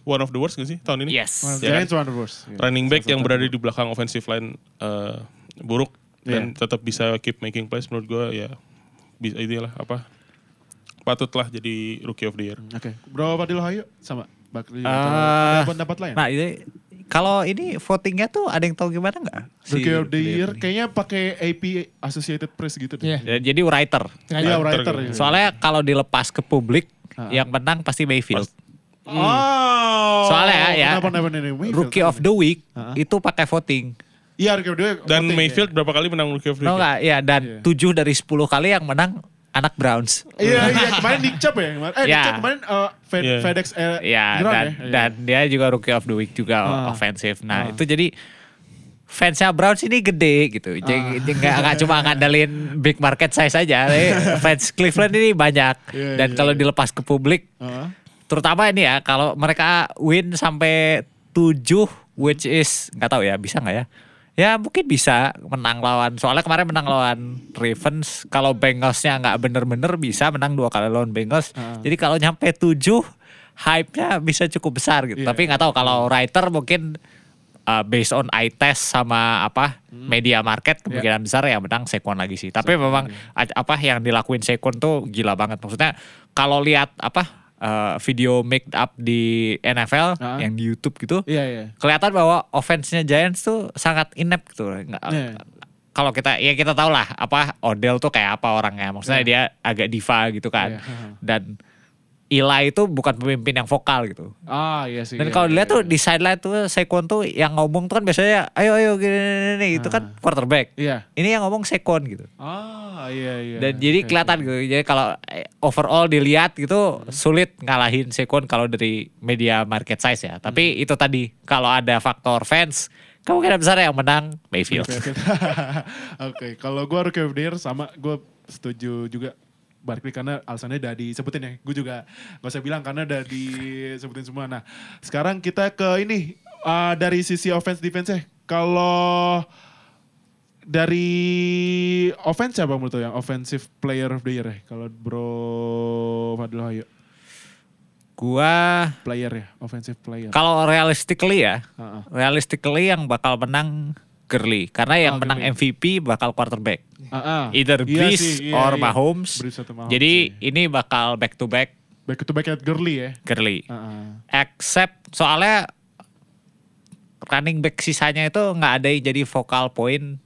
one of the worst gak sih tahun ini? Yes. One Ya kan? Giants one of the worst. Iya. Running back Salah yang berada di belakang offensive line eh, buruk dan tetap bisa keep making plays menurut gue ya bisa inilah apa patutlah jadi rookie of the year. Oke, Bro Fadil Hayo sama Bakri Eh, atau ada pendapat lain? Nah ini kalau ini votingnya tuh ada yang tahu gimana nggak? Si Rookie of the Year kayaknya pakai AP Associated Press gitu deh. Iya. Ya, Jadi writer. Iya, Writer writer. gitu. ya. Soalnya kalau dilepas ke publik, Ah. yang menang pasti Mayfield. Oh. Soalnya ya, Kenapa kenapa Mayfield? Rookie of the Week Ah. itu pakai voting. Iya, Rookie of the Year. Dan voting, Mayfield berapa kali menang rookie of the Tahu year? nggak? Ya dan Iya. 7 dari 10 kali yang menang anak Browns. Iya, iya, kemarin Nick Chubb ya. Kemarin. Eh, Nick Iya. Chubb kemarin uh, Fed- Iya. FedEx eh, Ya Ground dan, ya. Iya. dan dia juga Rookie of the Week juga Ah. offensive. Nah Ah. itu jadi fansnya Browns ini gede gitu. Ah. Jadi jadi nggak cuma ngandelin big market size aja. tapi fans Cleveland ini banyak. Iya, dan iya, kalau iya. dilepas ke publik, Heeh. terutama ini ya kalau mereka win sampai 7 which is nggak tahu ya bisa nggak ya? Ya mungkin bisa menang lawan. Soalnya kemarin menang lawan Ravens. Kalau Bengalsnya nggak bener-bener bisa menang dua kali lawan Bengals. Ah. Jadi kalau nyampe 7 hype-nya bisa cukup besar gitu. Iya. Tapi nggak tahu kalau writer mungkin uh, based on eye test sama apa Hmm. media market Iya. kemungkinan besar ya menang Saquon lagi sih. Tapi memang a- apa yang dilakuin Saquon tuh gila banget. Maksudnya kalau lihat apa uh, video make up di NFL Ah. yang di YouTube gitu, Iya, iya. kelihatan bahwa offense-nya Giants tuh sangat inept gitu. Nggak, Iya. Kalau kita ya kita tahu lah apa Odell tuh kayak apa orangnya. Maksudnya Iya. dia agak diva gitu kan. Iya. Dan Eli itu bukan pemimpin yang vokal gitu. Ah, iya sih. Dan iya, kalau iya, dilihat tuh iya. di sideline tuh Saquon tuh yang ngomong tuh kan biasanya ayo ayo gini, gini, gini. itu kan quarterback. Iya. Ini yang ngomong Saquon gitu. Ah, iya, iya. Dan jadi kelihatan gitu. Jadi kalau eh, overall dilihat gitu sulit ngalahin Saquon kalau dari media market size ya. Tapi Hmm. itu tadi kalau ada faktor fans kemungkinan besar yang menang Mayfield. Oke, Oke, kalau gue Rookie of the Year sama gue setuju juga Barkley karena alasannya udah disebutin ya. Gue juga gak usah bilang karena udah disebutin semua. Nah, sekarang kita ke ini uh, dari sisi offense defense ya. Kalau dari offense siapa menurut lo yang offensive player of the year ya? Kalau Bro Fadil Hayo. Gua Player ya, offensive player. kalau realistically ya, Ah, ah. realistically yang bakal menang Gurley karena yang Oh, menang Gurley. MVP bakal quarterback. Ah. Either Iya Breeze sih, iya, or iya. Mahomes. Breeze atau Mahomes, Jadi iya. ini bakal back to back Back to back at Gurley ya. Gurley. Ah. Except soalnya running back sisanya itu nggak ada yang jadi focal point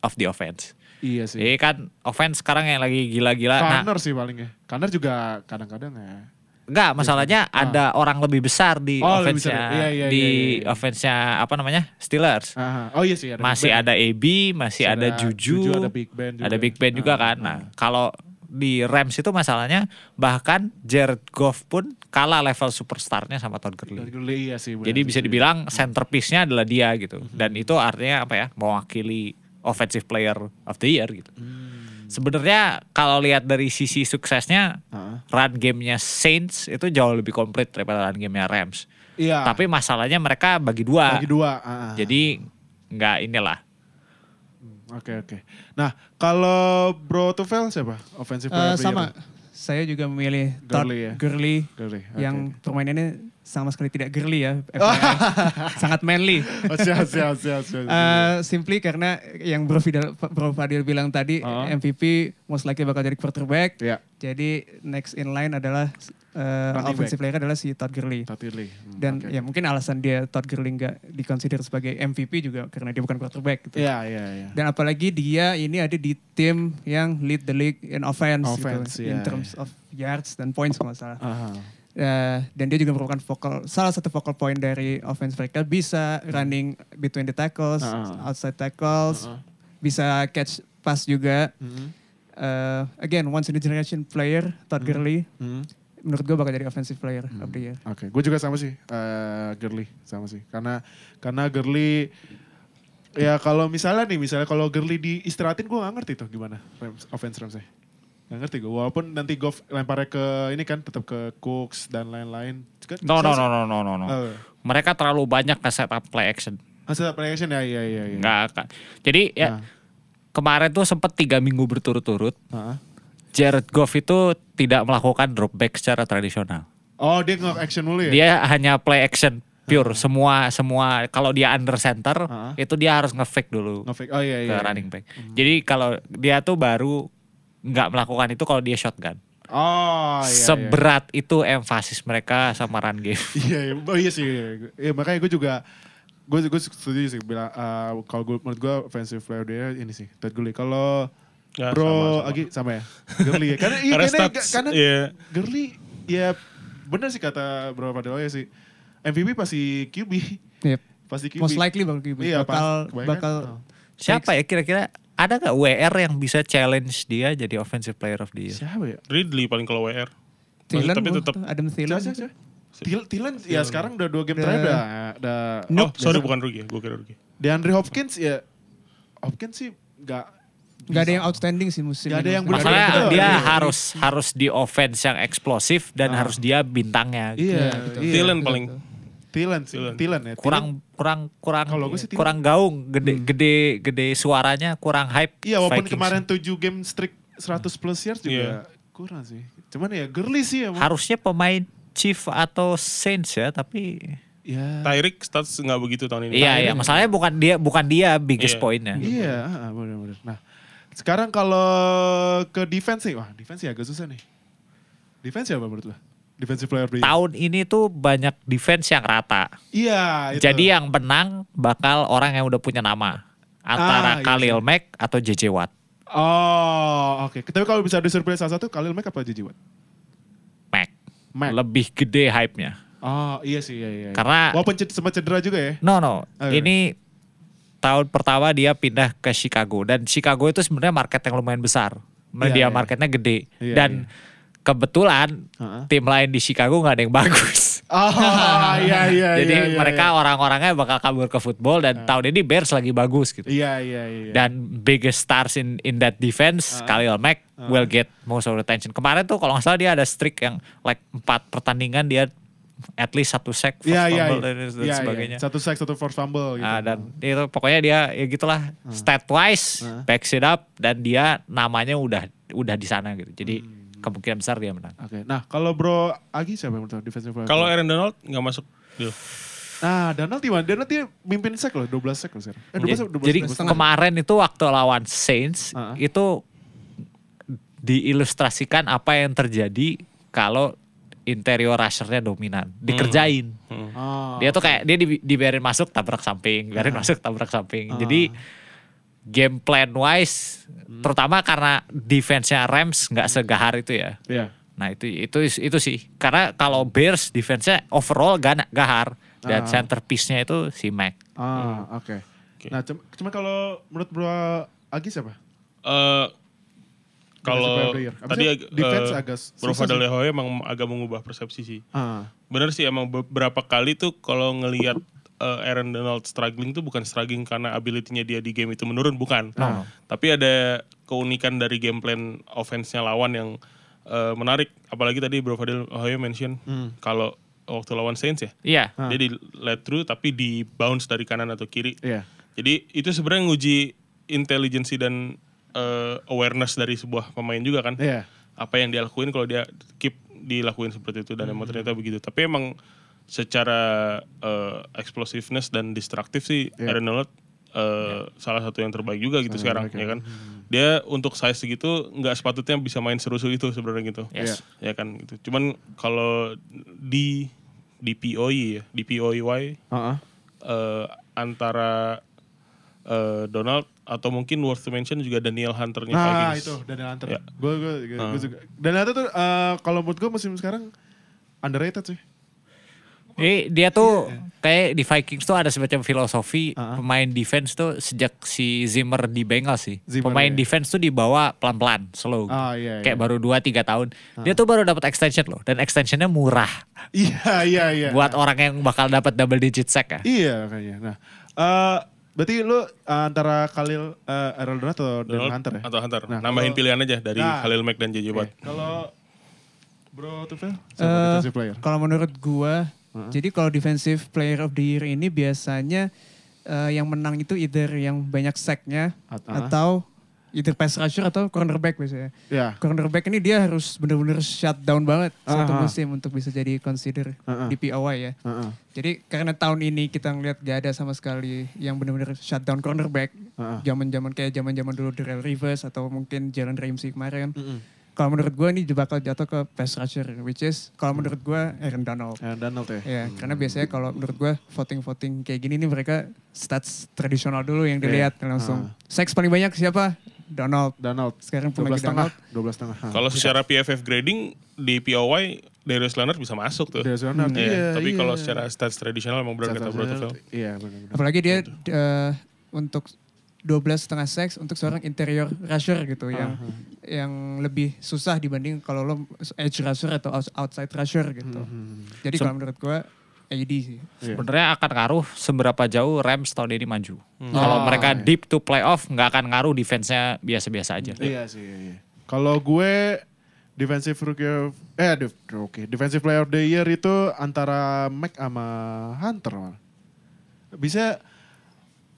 of the offense. Iya sih. Jadi kan offense sekarang yang lagi gila-gila. Nah, Kanner sih paling ya. Kanner juga kadang-kadang ya. Enggak masalahnya ada orang lebih besar di Oh, offense-nya. Iya, iya, di iya, iya, iya. offense-nya apa namanya? Steelers. Aha. Oh iya sih ada masih Big ada AB, masih ada, Juju, ada Big Ben juga. ada Big Ben juga Ah, kan. Nah, kalau di Rams itu masalahnya bahkan Jared Goff pun kalah level superstarnya sama Todd Gurley. Gurley iya sih. benar Jadi bisa dibilang centerpiece-nya adalah dia gitu. Mm-hmm. Dan itu artinya apa ya? Mewakili offensive player of the year gitu. Hmm. Sebenarnya kalau lihat dari sisi suksesnya Ah. run gamenya Saints itu jauh lebih komplit daripada run gamenya Rams. Iya. Tapi masalahnya mereka bagi dua. bagi dua. ah. Jadi nggak inilah. Oke oke. Nah kalau Bro Tufel siapa? Offensive player the sama. Saya juga memilih Todd Gurley ya? Gurley Gurley. oke, yang permainannya sama sekali tidak girly ya. Sangat manly. Oh, siap siap siap siap. Eh, simply karena yang Bro Fidel, Bro Fadil bilang tadi Ah. MVP most likely bakal jadi quarterback. ya. Jadi next in line adalah Running offensive player adalah si Todd Gurley. Todd Gurley. Hmm, Dan oke. ya mungkin alasan dia Todd Gurley nggak dikonsider sebagai MVP juga karena dia bukan quarterback gitu. Iya iya iya. Dan apalagi dia ini ada di tim yang lead the league in offense, Offense, gitu, in iya, terms of yards dan points kalau salah. Aha. Eh, dan dia juga merupakan focal salah satu focal point dari offense mereka bisa running between the tackles, Ah. outside tackles, Ah. bisa catch pass juga. Hmm. Eh, again, once in a generation player, Todd Gurley, Hmm. menurut gue bakal jadi offensive player of the year. Oke, gue juga sama sih, eh Gurley sama sih, karena karena Gurley ya kalau misalnya nih, misalnya kalau Gurley diistirahatin gue gak ngerti tuh gimana Rams, offense Ramsnya. Gak ngerti gue, walaupun nanti Goff lemparnya ke ini kan tetap ke Cooks dan lain-lain. Kan No no no no no no. no. Oh. Mereka terlalu banyak ke setup play action. Hasil play action ya, iya iya iya. Nggak akan. Jadi ya Nah. kemarin tuh sempat tiga minggu berturut-turut Ah. Jared Goff itu tidak melakukan drop back secara tradisional. Oh dia nggak action mulu ya? Dia hanya play action pure. Semua semua kalau dia under center Ah. itu dia harus nge-fake dulu Nge-fake. Oh iya ke iya. iya. running back. Jadi kalau dia tuh baru nggak melakukan itu kalau dia shotgun. Oh iya. iya. Seberat itu emfasis mereka sama run game. Iya, iya. oh iya sih. Iya, Iya, makanya gue juga gue gue setuju sih bilang eh, kalau gue menurut gue offensive player dia ini sih Todd Gurley. Kalau Ya, Bro sama, sama. Agi sama ya? Gurley ya. Karena iya Karena karena, stats, karena iya. Gurley ya bener sih kata Bro Padel ya sih. MVP pasti QB. Yep. Pasti QB. Most likely bakal QB. Iya, bakal bakal oh. Siapa ya kira-kira ada nggak WR yang bisa challenge dia jadi offensive player of the year? Siapa ya? Ridley paling kalau WR. Thielen tapi tetap Adam Thielen. Siapa, siapa, siapa? Thielen, Thielen ya sekarang udah dua game Udah- terakhir udah, udah Oh, sorry bukan rookie ya, gue kira rookie. DeAndre Hopkins ya Hopkins sih nggak Gak ada yang outstanding sih musim Nggak ada ini. yang Masalahnya dia Iya. harus harus di offense yang eksplosif dan Ah. harus dia bintangnya. Iya, Iya, betul. iya. Thielen paling Thielen sih. Thielen ya. Kurang kurang kurang Kalau gue sih Thielen. kurang gaung, gede gede gede suaranya, kurang hype. Iya, walaupun Vikings. kemarin 7 game streak 100 plus yards juga Iya. kurang sih. Cuman ya Gurley sih emang. harusnya pemain Chief atau Saints ya, tapi Ya. Tyreek stats nggak begitu tahun ini. iya iya masalahnya bukan dia bukan dia biggest Iya. pointnya. Iya, ah, benar-benar. Nah, sekarang kalau ke defense nih, wah defense ya agak susah nih. Defense ya apa menurut lo? Defensive player of the year. Tahun ini tuh banyak defense yang rata. Iya, itu. Jadi yang menang bakal orang yang udah punya nama. Ah, Antara iya Khalil sih. Mack atau JJ Watt. Oh, oke. Tapi kalau bisa disuruh salah satu, Khalil Mack apa JJ Watt? Mack. Mack. Lebih gede hype-nya. Oh, iya sih, iya, iya. Karena Walaupun ced- sempat cedera juga ya. No no, Oh, iya. ini tahun pertama dia pindah ke Chicago dan Chicago itu sebenarnya market yang lumayan besar. Media Iya, iya. marketnya gede Iya, dan iya. Kebetulan Heeh. tim lain di Chicago nggak ada yang bagus. Oh, iya, iya, Jadi iya, iya, mereka iya. orang-orangnya bakal kabur ke football dan tahun ini Bears lagi bagus gitu. Iya, iya, iya. Dan biggest stars in in that defense, Khalil Mack will get most of the attention. Kemarin tuh kalau nggak salah dia ada streak yang like empat pertandingan dia at least satu sack, first Iya, iya, fumble, iya. dan, dan Iya, iya. sebagainya. Satu sack, satu force fumble gitu. Ah, dan itu pokoknya dia ya gitulah stat wise backs it up dan dia namanya udah udah di sana gitu. Jadi Hmm. Kemungkinan besar dia menang. Oke. Nah, kalau Bro Agi siapa yang menurut defensive player? Kalau Aaron Donald nggak masuk. Nah, Donald gimana? Donald dia mimpin sack loh, 12 sack loh sekarang. Eh, 12 Jadi, 12 jadi sack. kemarin itu waktu lawan Saints Ah. itu diilustrasikan apa yang terjadi kalau interior rushernya dominan, dikerjain. Oh. Dia tuh kayak dia di, dibiarin masuk tabrak samping, Ah. biarin masuk tabrak samping. Jadi game plan wise, Hmm. terutama karena defense-nya Rams nggak segahar itu ya. Iya. Nah itu itu itu sih. Karena kalau Bears defense-nya overall gana, gahar dan Ah. centerpiece-nya itu si Mac. Ah, oke. Oke. Nah, cuma, cuma kalau menurut Bro Agi siapa? Eh player kalau tadi ag- defense eh, agak Bro. Lehoy emang agak mengubah persepsi sih. Ah. Bener sih emang beberapa kali tuh kalau ngelihat eh, Aaron Donald struggling tuh bukan struggling karena ability-nya dia di game itu menurun, bukan. Ah. Tapi ada keunikan dari game plan offense-nya lawan yang eh, menarik. Apalagi tadi Bro Fadil Lehoy mention Hmm. kalau waktu lawan Saints ya, Iya. Ah. dia di let through tapi di bounce dari kanan atau kiri. Iya. Jadi itu sebenarnya nguji intelijensi dan eh, awareness dari sebuah pemain juga kan. Iya. Apa yang dia lakuin kalau dia keep dilakuin seperti itu dan emang ternyata begitu. Tapi emang secara eh, explosiveness dan destruktif sih Iya. Aaron Donald eh, salah satu yang terbaik juga gitu sekarang terbaik ya kan. Dia untuk size segitu nggak sepatutnya bisa main seru-seru itu sebenarnya gitu. Yes. Ya kan gitu. Cuman kalau di di POI ya, di POY Ah, ah. eh, antara eh, Donald atau mungkin worth to mention juga Daniel Hunter-nya Nah, Vikings. itu Daniel Hunter. Ya. Gue gue gue Ah. juga. Daniel Hunter tuh eh, kalau menurut gue musim sekarang underrated sih. Jadi dia tuh kayak di Vikings tuh ada semacam filosofi Ah. pemain defense tuh sejak si Zimmer di Bengals sih. Zimmer, pemain iya. defense tuh dibawa pelan-pelan, slow. Ah, iya, Kayak iya. baru 2 3 tahun. Dia tuh baru dapat extension loh dan extensionnya murah Iya, iya, iya. buat orang yang bakal dapat double digit sack ya. Iya kayaknya. Nah, eh berarti lu eh, antara Khalil uh, Aaron Donald atau Daniel Donald Hunter ya? atau Hunter. Nah, Nambahin kalau- pilihan aja dari Nah. Khalil Mack dan JJ Watt. Oke, Kalau Bro Tufel, siapa Eh, defensive player? Kalau menurut gua, jadi kalau defensive player of the year ini biasanya eh, yang menang itu either yang banyak sacknya At- ah. atau either pass rusher atau cornerback biasanya. Ya. Cornerback ini dia harus benar-benar shutdown banget satu Aha. musim untuk bisa jadi consider Aha. di POY ya. Heeh. Jadi karena tahun ini kita ngeliat gak ada sama sekali yang benar-benar shutdown cornerback. Zaman-zaman kayak zaman-zaman dulu Darrell Rivers atau mungkin Jalen Ramsey kemarin. Kalau menurut gue ini bakal jatuh ke pass rusher, which is kalau menurut gue Aaron Donald. Aaron Donald ya. Ya, karena biasanya kalau menurut gue voting-voting kayak gini nih mereka stats tradisional dulu yang Iya. dilihat langsung. Seks paling banyak siapa? Donald. Donald. Sekarang pun 12 lagi setengah. Donald. 12 setengah. Ha. Kalau secara PFF grading di POY Darius Leonard bisa masuk tuh. Darius Leonard, Iya, iya, tapi iya. kalau secara stats tradisional emang benar kata Bro. Iya benar-benar. Apalagi dia eh, untuk 12 setengah seks untuk seorang interior rusher gitu yang yang lebih susah dibanding kalau lo edge rusher atau outs- outside rusher gitu. Jadi kalau menurut gue AD sih. Iya. Sebenarnya akan ngaruh seberapa jauh Rams tahun ini maju. Kalau Oh, mereka iya. deep to playoff nggak akan ngaruh defense-nya biasa-biasa aja. Iya sih. Iya. iya. Kalau gue defensive rookie of, eh def, oke defensive player of the year itu antara Mac sama Hunter. Bisa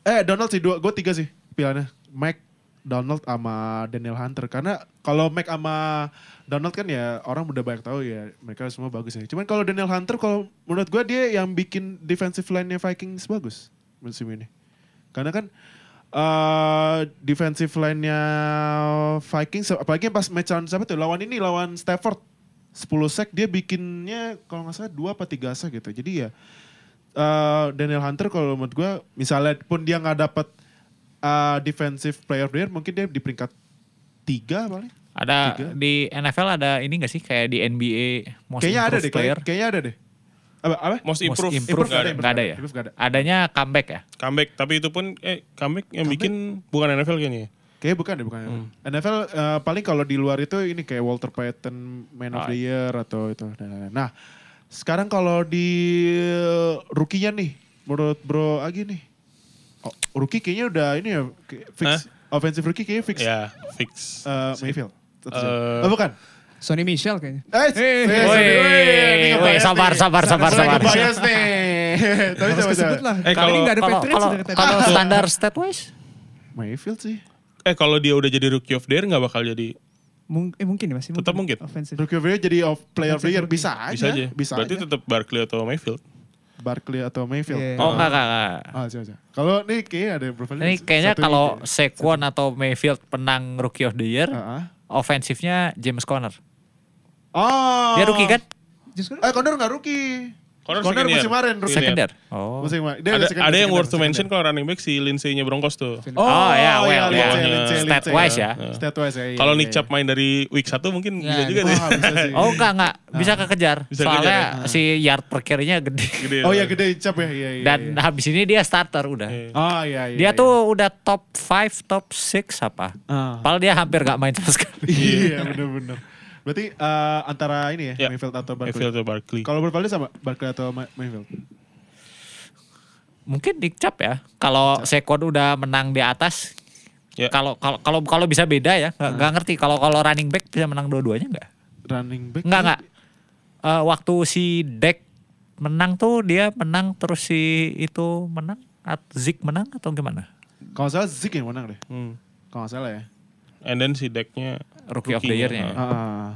eh Donald sih dua, gue tiga sih pilihannya. Mac, Donald sama Daniel Hunter karena kalau Mac sama Donald kan ya orang udah banyak tahu ya mereka semua bagus ya. Cuman kalau Daniel Hunter kalau menurut gue dia yang bikin defensive line-nya Vikings bagus musim ini. Karena kan eh defensive line-nya Vikings apalagi pas match lawan siapa tuh lawan ini lawan Stafford 10 sack dia bikinnya kalau nggak salah dua apa tiga sack gitu. Jadi ya eh, Daniel Hunter kalau menurut gue misalnya pun dia nggak dapat eh, defensive player of the year mungkin dia di peringkat tiga paling. Ada Tiga. di NFL ada ini gak sih kayak di NBA most Kayaknya ada improved deh, player? kayak- kayaknya ada deh. Apa? apa? Most Most improve, improved nggak ada. nggak ada ya? Improved nggak ada. Adanya comeback ya? Comeback, tapi itu pun eh comeback yang bikin bukan NFL kayaknya. ya? Kayaknya bukan deh, bukan. NFL eh, paling kalau di luar itu ini kayak Walter Payton Man of Ah. the Year atau itu. Nah, Nah, sekarang kalau di rookie-nya nih, menurut Bro Agi nih. Oh, rookie kayaknya udah ini ya, fix. Hah? Offensive rookie kayaknya fix. Ya, fix. Eh, Mayfield. Eh, oh bukan? Sonny Michel kayaknya. Eh, eh, Woi, woi, ini woi, ngebias sabar, nih. sabar, sabar, sabar. ngebias nih. Tapi coba coba. lah. Eh, kalau- ada Kalau Patriots kalau tadi. kalau standar stat wise Mayfield sih. Eh kalau dia udah jadi rookie of the year nggak bakal jadi Mung- eh, mungkin ya masih Tetap mungkin. Offensive. Rookie of the Year jadi of player of the year Offensive bisa aja. bisa aja. Bisa Berarti aja. tetap Barkley atau Mayfield. Barkley atau Mayfield. Iya. Oh enggak, enggak, enggak. Ah, siapa, siapa. Kalau nih kayaknya ada profil Ini kayaknya kalau ini. Saquon atau Mayfield menang Rookie of the Year, Ah, ah. ofensifnya James Conner. Oh. Dia rookie kan? Justru Eh, Condor nggak rookie. Second year. musim kemarin rookie. Second Second year. Oh. Musim kemarin. Dia Ada, second- ada yang worth to mention kalau running back si Lindsay-nya Broncos tuh. Oh, Oh, ya, well, iya, ya. Lindsay, Lindsay, Stat Lindsay, wise ya. Stat wise ya. iya, Kalau iya, Nick iya. Chubb main dari week 1 mungkin Ya, bisa juga deh. Bisa sih. Oh enggak, enggak. Bisa kekejar. Bisa Soalnya kejar si yard per carry-nya gede. Gede. Oh iya gede cap ya. Iya, iya. Dan iya. habis ini dia starter udah. Iya. Oh iya iya. Dia iya. tuh udah top 5, top 6 apa. Ah. Padahal dia hampir gak main sama sekali. Iya bener-bener. Berarti eh, antara ini ya, Ya. Mayfield atau Barkley. Mayfield atau Barkley. Kalau bervalid sama Barkley atau Ma- Mayfield? Mungkin Nick Chubb ya. Kalau Saquon udah menang di atas, Ya. kalau kalau kalau kalau bisa beda ya, nggak nggak ngerti. Kalau kalau running back bisa menang dua-duanya nggak? Running back? Nggak nggak. Eh, waktu si Deck menang tuh dia menang terus si itu menang, atau Zik menang atau gimana? Kalau salah Zeke yang menang deh. Hmm. Kalau salah ya. And then si decknya Rookie of the. Year-nya ya. Ah. Ah.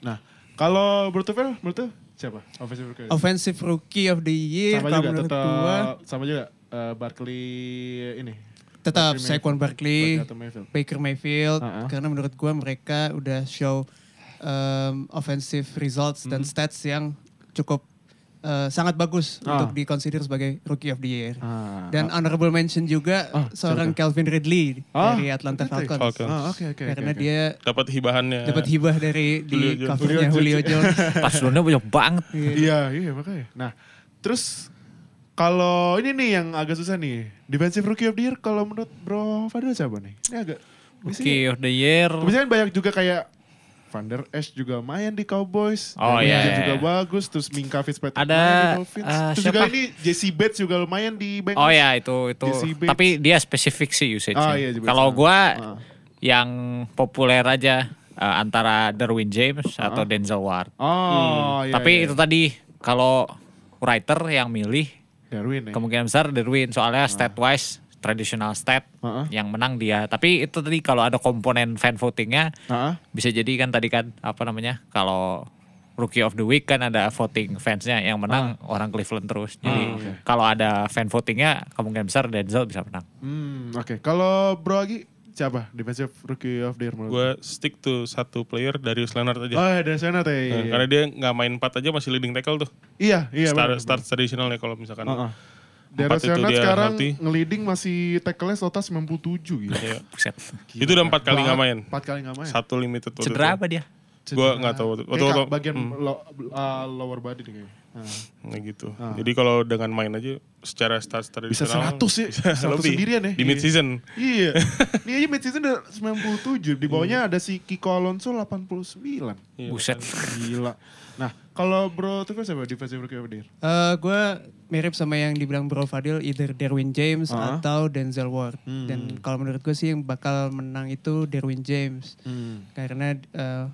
Nah, kalau menurut lu siapa? Offensive rookie. Offensive Rookie of the Year. sama juga menurut tetap gua sama juga eh, Barkley ini. tetap Barkley Saquon Barkley, Barkley atau Mayfield. Baker Mayfield. Uh-uh. Karena menurut gua mereka udah show um, offensive results dan stats yang cukup uh, sangat bagus. Ah. untuk dikonsider sebagai Rookie of the Year. Ah, Dan honorable mention juga Ah, seorang siapa Calvin Ridley Ah, dari Atlanta. Falcons. Falcons. Ah, oke oke. Karena oke, oke. dia dapat hibahannya. dapat hibah dari Julio di Jones. covernya Julio Julio Jones. Pas dulunya banyak banget. Iya, iya makanya. Nah, terus kalau ini nih yang agak susah nih. Defensive Rookie of the Year kalau menurut Bro Fadil siapa nih? Ini agak Rookie of the Year. Biasanya kan banyak juga kayak Van Der Esch juga main di Cowboys. Oh, iya, iya, juga iya. bagus. Terus Minka Fitzpatrick Ada, main di Dolphins. eh, terus siapa? juga ini Jesse Bates juga lumayan di Bengals. Oh ya itu itu. Bates. Tapi dia spesifik sih usage Oh, iya, Bates. Kalau gua Ah. yang populer aja eh, antara Derwin James atau Denzel Ward. Oh, iya. Tapi iya. itu tadi kalau writer yang milih Darwin ya. kemungkinan besar Derwin soalnya stat wise traditional stat Heeh. yang menang dia. Tapi itu tadi kalau ada komponen fan votingnya Ah, bisa jadi kan tadi kan apa namanya kalau rookie of the week kan ada voting fansnya yang menang orang Cleveland terus. Jadi Ah, oke. kalau ada fan votingnya kemungkinan besar Denzel bisa menang. Hmm, oke. Kalau Bro Agi siapa defensive rookie of the year menurut? Gue stick to satu player Darius Leonard aja. Oh, ya, dari sana teh. Nah, Iya, Karena dia nggak main 4 aja masih leading tackle tuh. iya, iya. start, benar, start traditional ya kalau misalkan. Heeh. Empat Leonard dia sekarang healthy. nge-leading masih tackle-nya total 97 gitu. Iya. Buset. Itu udah empat kali nggak main. Empat kali nggak main. Satu limited waktu Cedera itu. apa dia? Gue nggak tahu. Waktu, Kayak waktu, ka- bagian hmm, lo- uh, lower body deh kayaknya. Nah. kayak gitu. Ah. Jadi kalau dengan main aja secara start Bisa traditional 100 ya. bisa 100 lebih. sendirian ya. Di mid season. Iya. Ini aja mid season udah 97. Di bawahnya ada si Kiko Alonso 89. Iya, Buset. Gila. Kalau Bro Tufa siapa defensive rookie of the year? Eh gue mirip sama yang dibilang Bro Fadil, either Derwin James Ah. atau Denzel Ward. Hmm. Dan kalau menurut gue sih yang bakal menang itu Derwin James. Karena eh,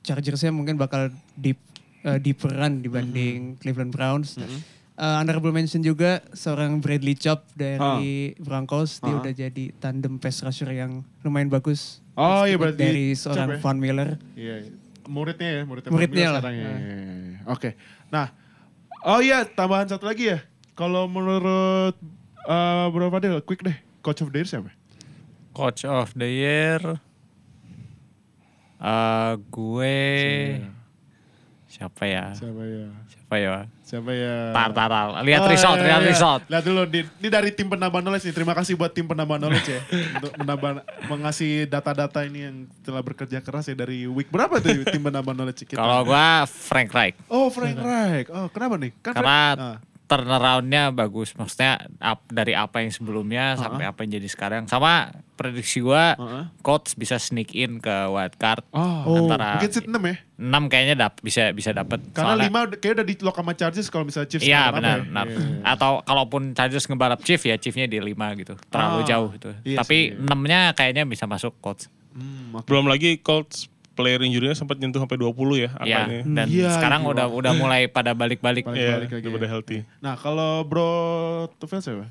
Chargersnya mungkin bakal deep, eh, deeper run dibanding Cleveland Browns. Eh, honorable mention juga seorang Bradley Chop dari Broncos. Dia Ah. udah jadi tandem pass rusher yang lumayan bagus. Oh iya berarti Dari Chop seorang ya? Von Miller. Iya, iya. muridnya ya, muridnya, Muridnya lah. Sekarang ya. Iya, Oke. Nah, oh iya tambahan satu lagi ya. Kalau menurut uh, Bro Fadil, quick deh. Coach of the year siapa? Coach of the year. Eh gue siapa ya? Siapa ya? Siapa ya? Siapa ya? Tar, tar, tar. Lihat Oh, result, iya, lihat iya. result. Lihat dulu, di- ini dari tim penambah knowledge nih. Terima kasih buat tim penambah knowledge ya. untuk menambah, mengasih data-data ini yang telah bekerja keras ya dari week berapa tuh tim penambah knowledge kita? Kalau gue Frank Reich. Oh Frank Reich. Oh kenapa nih? Kan Karena Frank- ah. Turnaround-nya bagus. Maksudnya ap- dari apa yang sebelumnya sampai apa yang jadi sekarang. Sama prediksi gue, Uh-huh. coach bisa sneak in ke wild card. Oh, antara mungkin seat 6 ya? 6 kayaknya dap, bisa bisa dapat. Karena lima udah- kayak udah di lock sama Chargers kalau misalnya Chiefs Iya benar, ya? benar. Iya, iya. Atau kalaupun Chargers ngebalap Chief ya Chiefnya di 5 gitu. Terlalu Ah, jauh gitu. iya Tapi sih. 6-nya kayaknya bisa masuk coach. Hmm, oke. Belum lagi Colts player injury-nya sempat nyentuh sampai 20 ya Iya, angkanya. dan Iya, sekarang gila. udah udah mulai pada balik-balik. Balik- Iya, balik lagi udah ya. healthy. Nah kalau Bro Tufel siapa?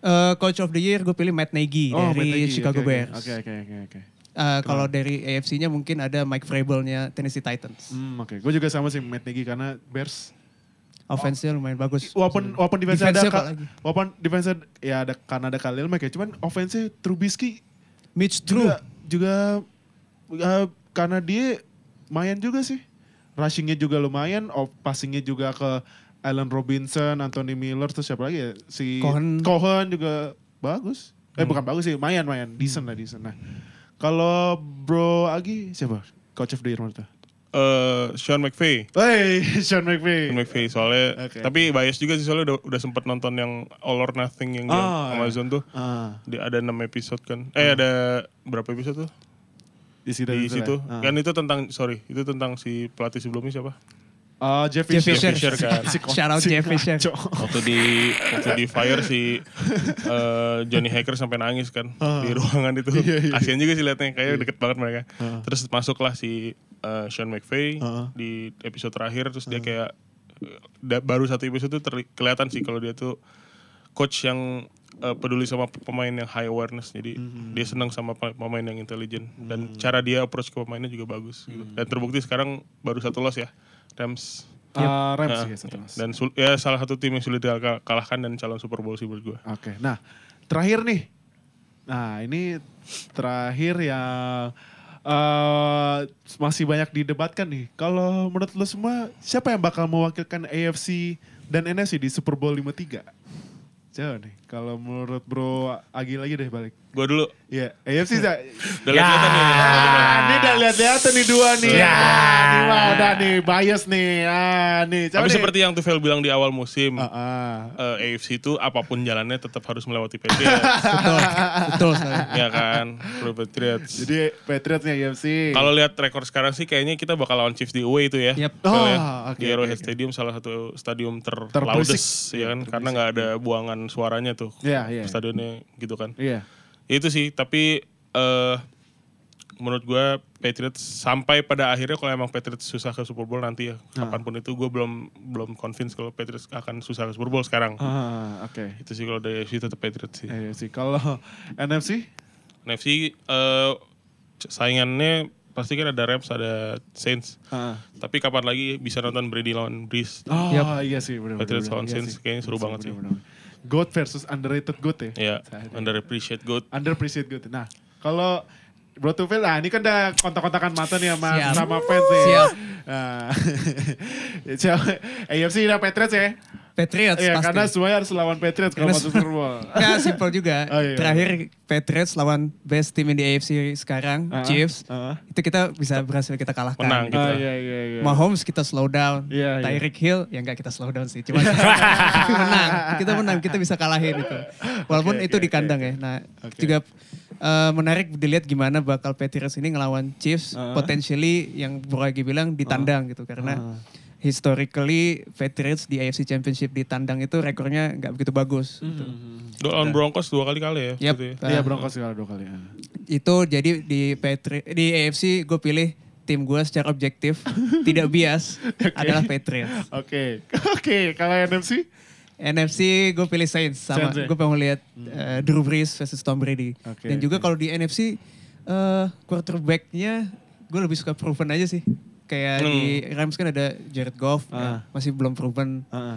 Eh, Coach of the Year gue pilih Matt Nagy Oh, dari Matt Nagy. Chicago Oke, oke. Bears. Oke oke oke oke. Eh, kalau dari AFC-nya mungkin ada Mike Vrabel-nya Tennessee Titans. Hmm, oke. Gue juga sama sih Matt Nagy karena Bears Offense-nya lumayan bagus. walaupun walaupun defense ada Ka- walaupun defense ya ada karena ada Khalil Mack ya cuman offense Trubisky Mitch True. juga juga uh, karena dia lumayan juga sih rushingnya juga lumayan off passingnya juga ke Allen Robinson Anthony Miller terus siapa lagi ya si Cohen. Cohen juga bagus eh bukan bagus sih lumayan lumayan decent lah decent nah kalau Bro Agi siapa coach of the year menurut? Eh, Sean McVay. Hey, Sean McVay. Sean McVay soalnya Oke. tapi bias juga sih soalnya udah, udah sempet nonton yang All or Nothing yang di Ah, Amazon tuh. Ah, Di, ada 6 episode kan. Eh ada berapa episode tuh? Di situ. di situ. Ah. Kan itu tentang sorry, itu tentang si pelatih sebelumnya siapa? Oh, Jeff Jeff Fisher. Fisher. Fisher kan. Si Shout out si Jeff Fisher. Waktu di waktu di fire si eh, Johnny Hacker sampai nangis kan Ah. di ruangan itu. Iya, iya. Kasian juga sih liatnya kayak deket banget mereka. Ah. Terus masuklah si eh, Sean McVay Ah. di episode terakhir terus dia kayak da- baru satu episode tuh terli- kelihatan sih kalau dia tuh coach yang eh, peduli sama pemain yang high awareness. Jadi Hmm. dia senang sama pe- pemain yang intelijen dan cara dia approach ke pemainnya juga bagus gitu. Hmm. Dan terbukti sekarang baru satu loss ya. Rams Ah, Rams Ah, ya, satu dan sul- ya salah satu tim yang sulit dikalahkan dan calon Super Bowl sih menurut gue. Oke, nah terakhir nih. Nah ini terakhir yang eh, masih banyak didebatkan nih. Kalau menurut lo semua, siapa yang bakal mewakilkan AFC dan NFC di Super Bowl 53? Coba nih, kalau menurut bro Agi lagi deh balik. Gue dulu Iya, AFC Za. udah lihat-lihatan nih. Ini udah lihat-lihatan nih dua nih. Ya. Ini mah udah nih, bias nih. Ah, nih. Coba Tapi nih. seperti yang Tufel bilang di awal musim, Ah, ah. eh, AFC itu apa pun jalannya tetap harus melewati Patriots. Betul. Betul sekali. ya kan, Pro Patriots. Jadi Patriots nih AFC. Kalau lihat rekor sekarang sih kayaknya kita bakal lawan Chiefs di away itu ya. Yep. Soalnya Oh, oke, di Arrowhead oke. Stadium salah satu stadium Terberisik. terloudest ya kan, Iya, karena nggak ada buangan suaranya tuh. Iya, iya. Stadionnya gitu kan. Iya. itu sih tapi eh menurut gue Patriots sampai pada akhirnya kalau emang Patriots susah ke Super Bowl nanti ya kapan pun itu gue belum belum convince kalau Patriots akan susah ke Super Bowl sekarang. Ah, oke. Itu sih kalau dari AFC tetap Patriots sih. Iya sih. Kalau NFC? NFC eh, saingannya pasti kan ada Rams, ada Saints. Ah. Tapi kapan lagi bisa nonton Brady lawan Breeze? Oh Yup. iya sih benar. Patriots lawan Saints kayaknya seru banget sih. Goat versus underrated goat ya. Ya, underappreciated good. Underappreciated goat. Nah, kalau Bro Tufel, nah ini kan udah kontak-kontakan mata nih sama, Siap. sama fans nih. Siap. Nah? AFC udah Patriots ya? Patriots Iya, pasti. karena semuanya harus lawan Patriots kalau Karena masuk Super Bowl. Nggak, simple juga. Oh, iya. Terakhir Patriots lawan best team in the AFC sekarang, Ah, Chiefs. ah. Itu kita bisa berhasil kita kalahkan. Menang gitu. Oh iya iya iya. Mahomes kita slow down. Iya, iya. Tyreek Hill ya enggak kita slow down sih. Cuma menang. Kita menang, kita bisa kalahin itu. Walaupun Oke, itu oke, di kandang ya. Nah, Oke. juga eh, menarik dilihat gimana bakal Patriots ini ngelawan Chiefs Ah. potentially yang Bro Agi bilang di tandang gitu karena Ah. Historically Patriots di AFC Championship di tandang itu rekornya nggak begitu bagus. gitu. Do- Lawan Broncos dua kali kali ya. Gitu ya. Iya Ah. Broncos sekali dua kali. itu jadi di Patri di AFC gue pilih tim gue secara objektif tidak bias adalah Patriots. Oke, oke. Kalau NFC? NFC gue pilih Saints sama Saints ya? gue pengen lihat uh, Drew Brees versus Tom Brady. Oke, Dan juga oke. kalau di NFC uh, quarterbacknya gue lebih suka proven aja sih. Kayak di Rams kan ada Jared Goff Ah. ya, masih belum proven Heeh.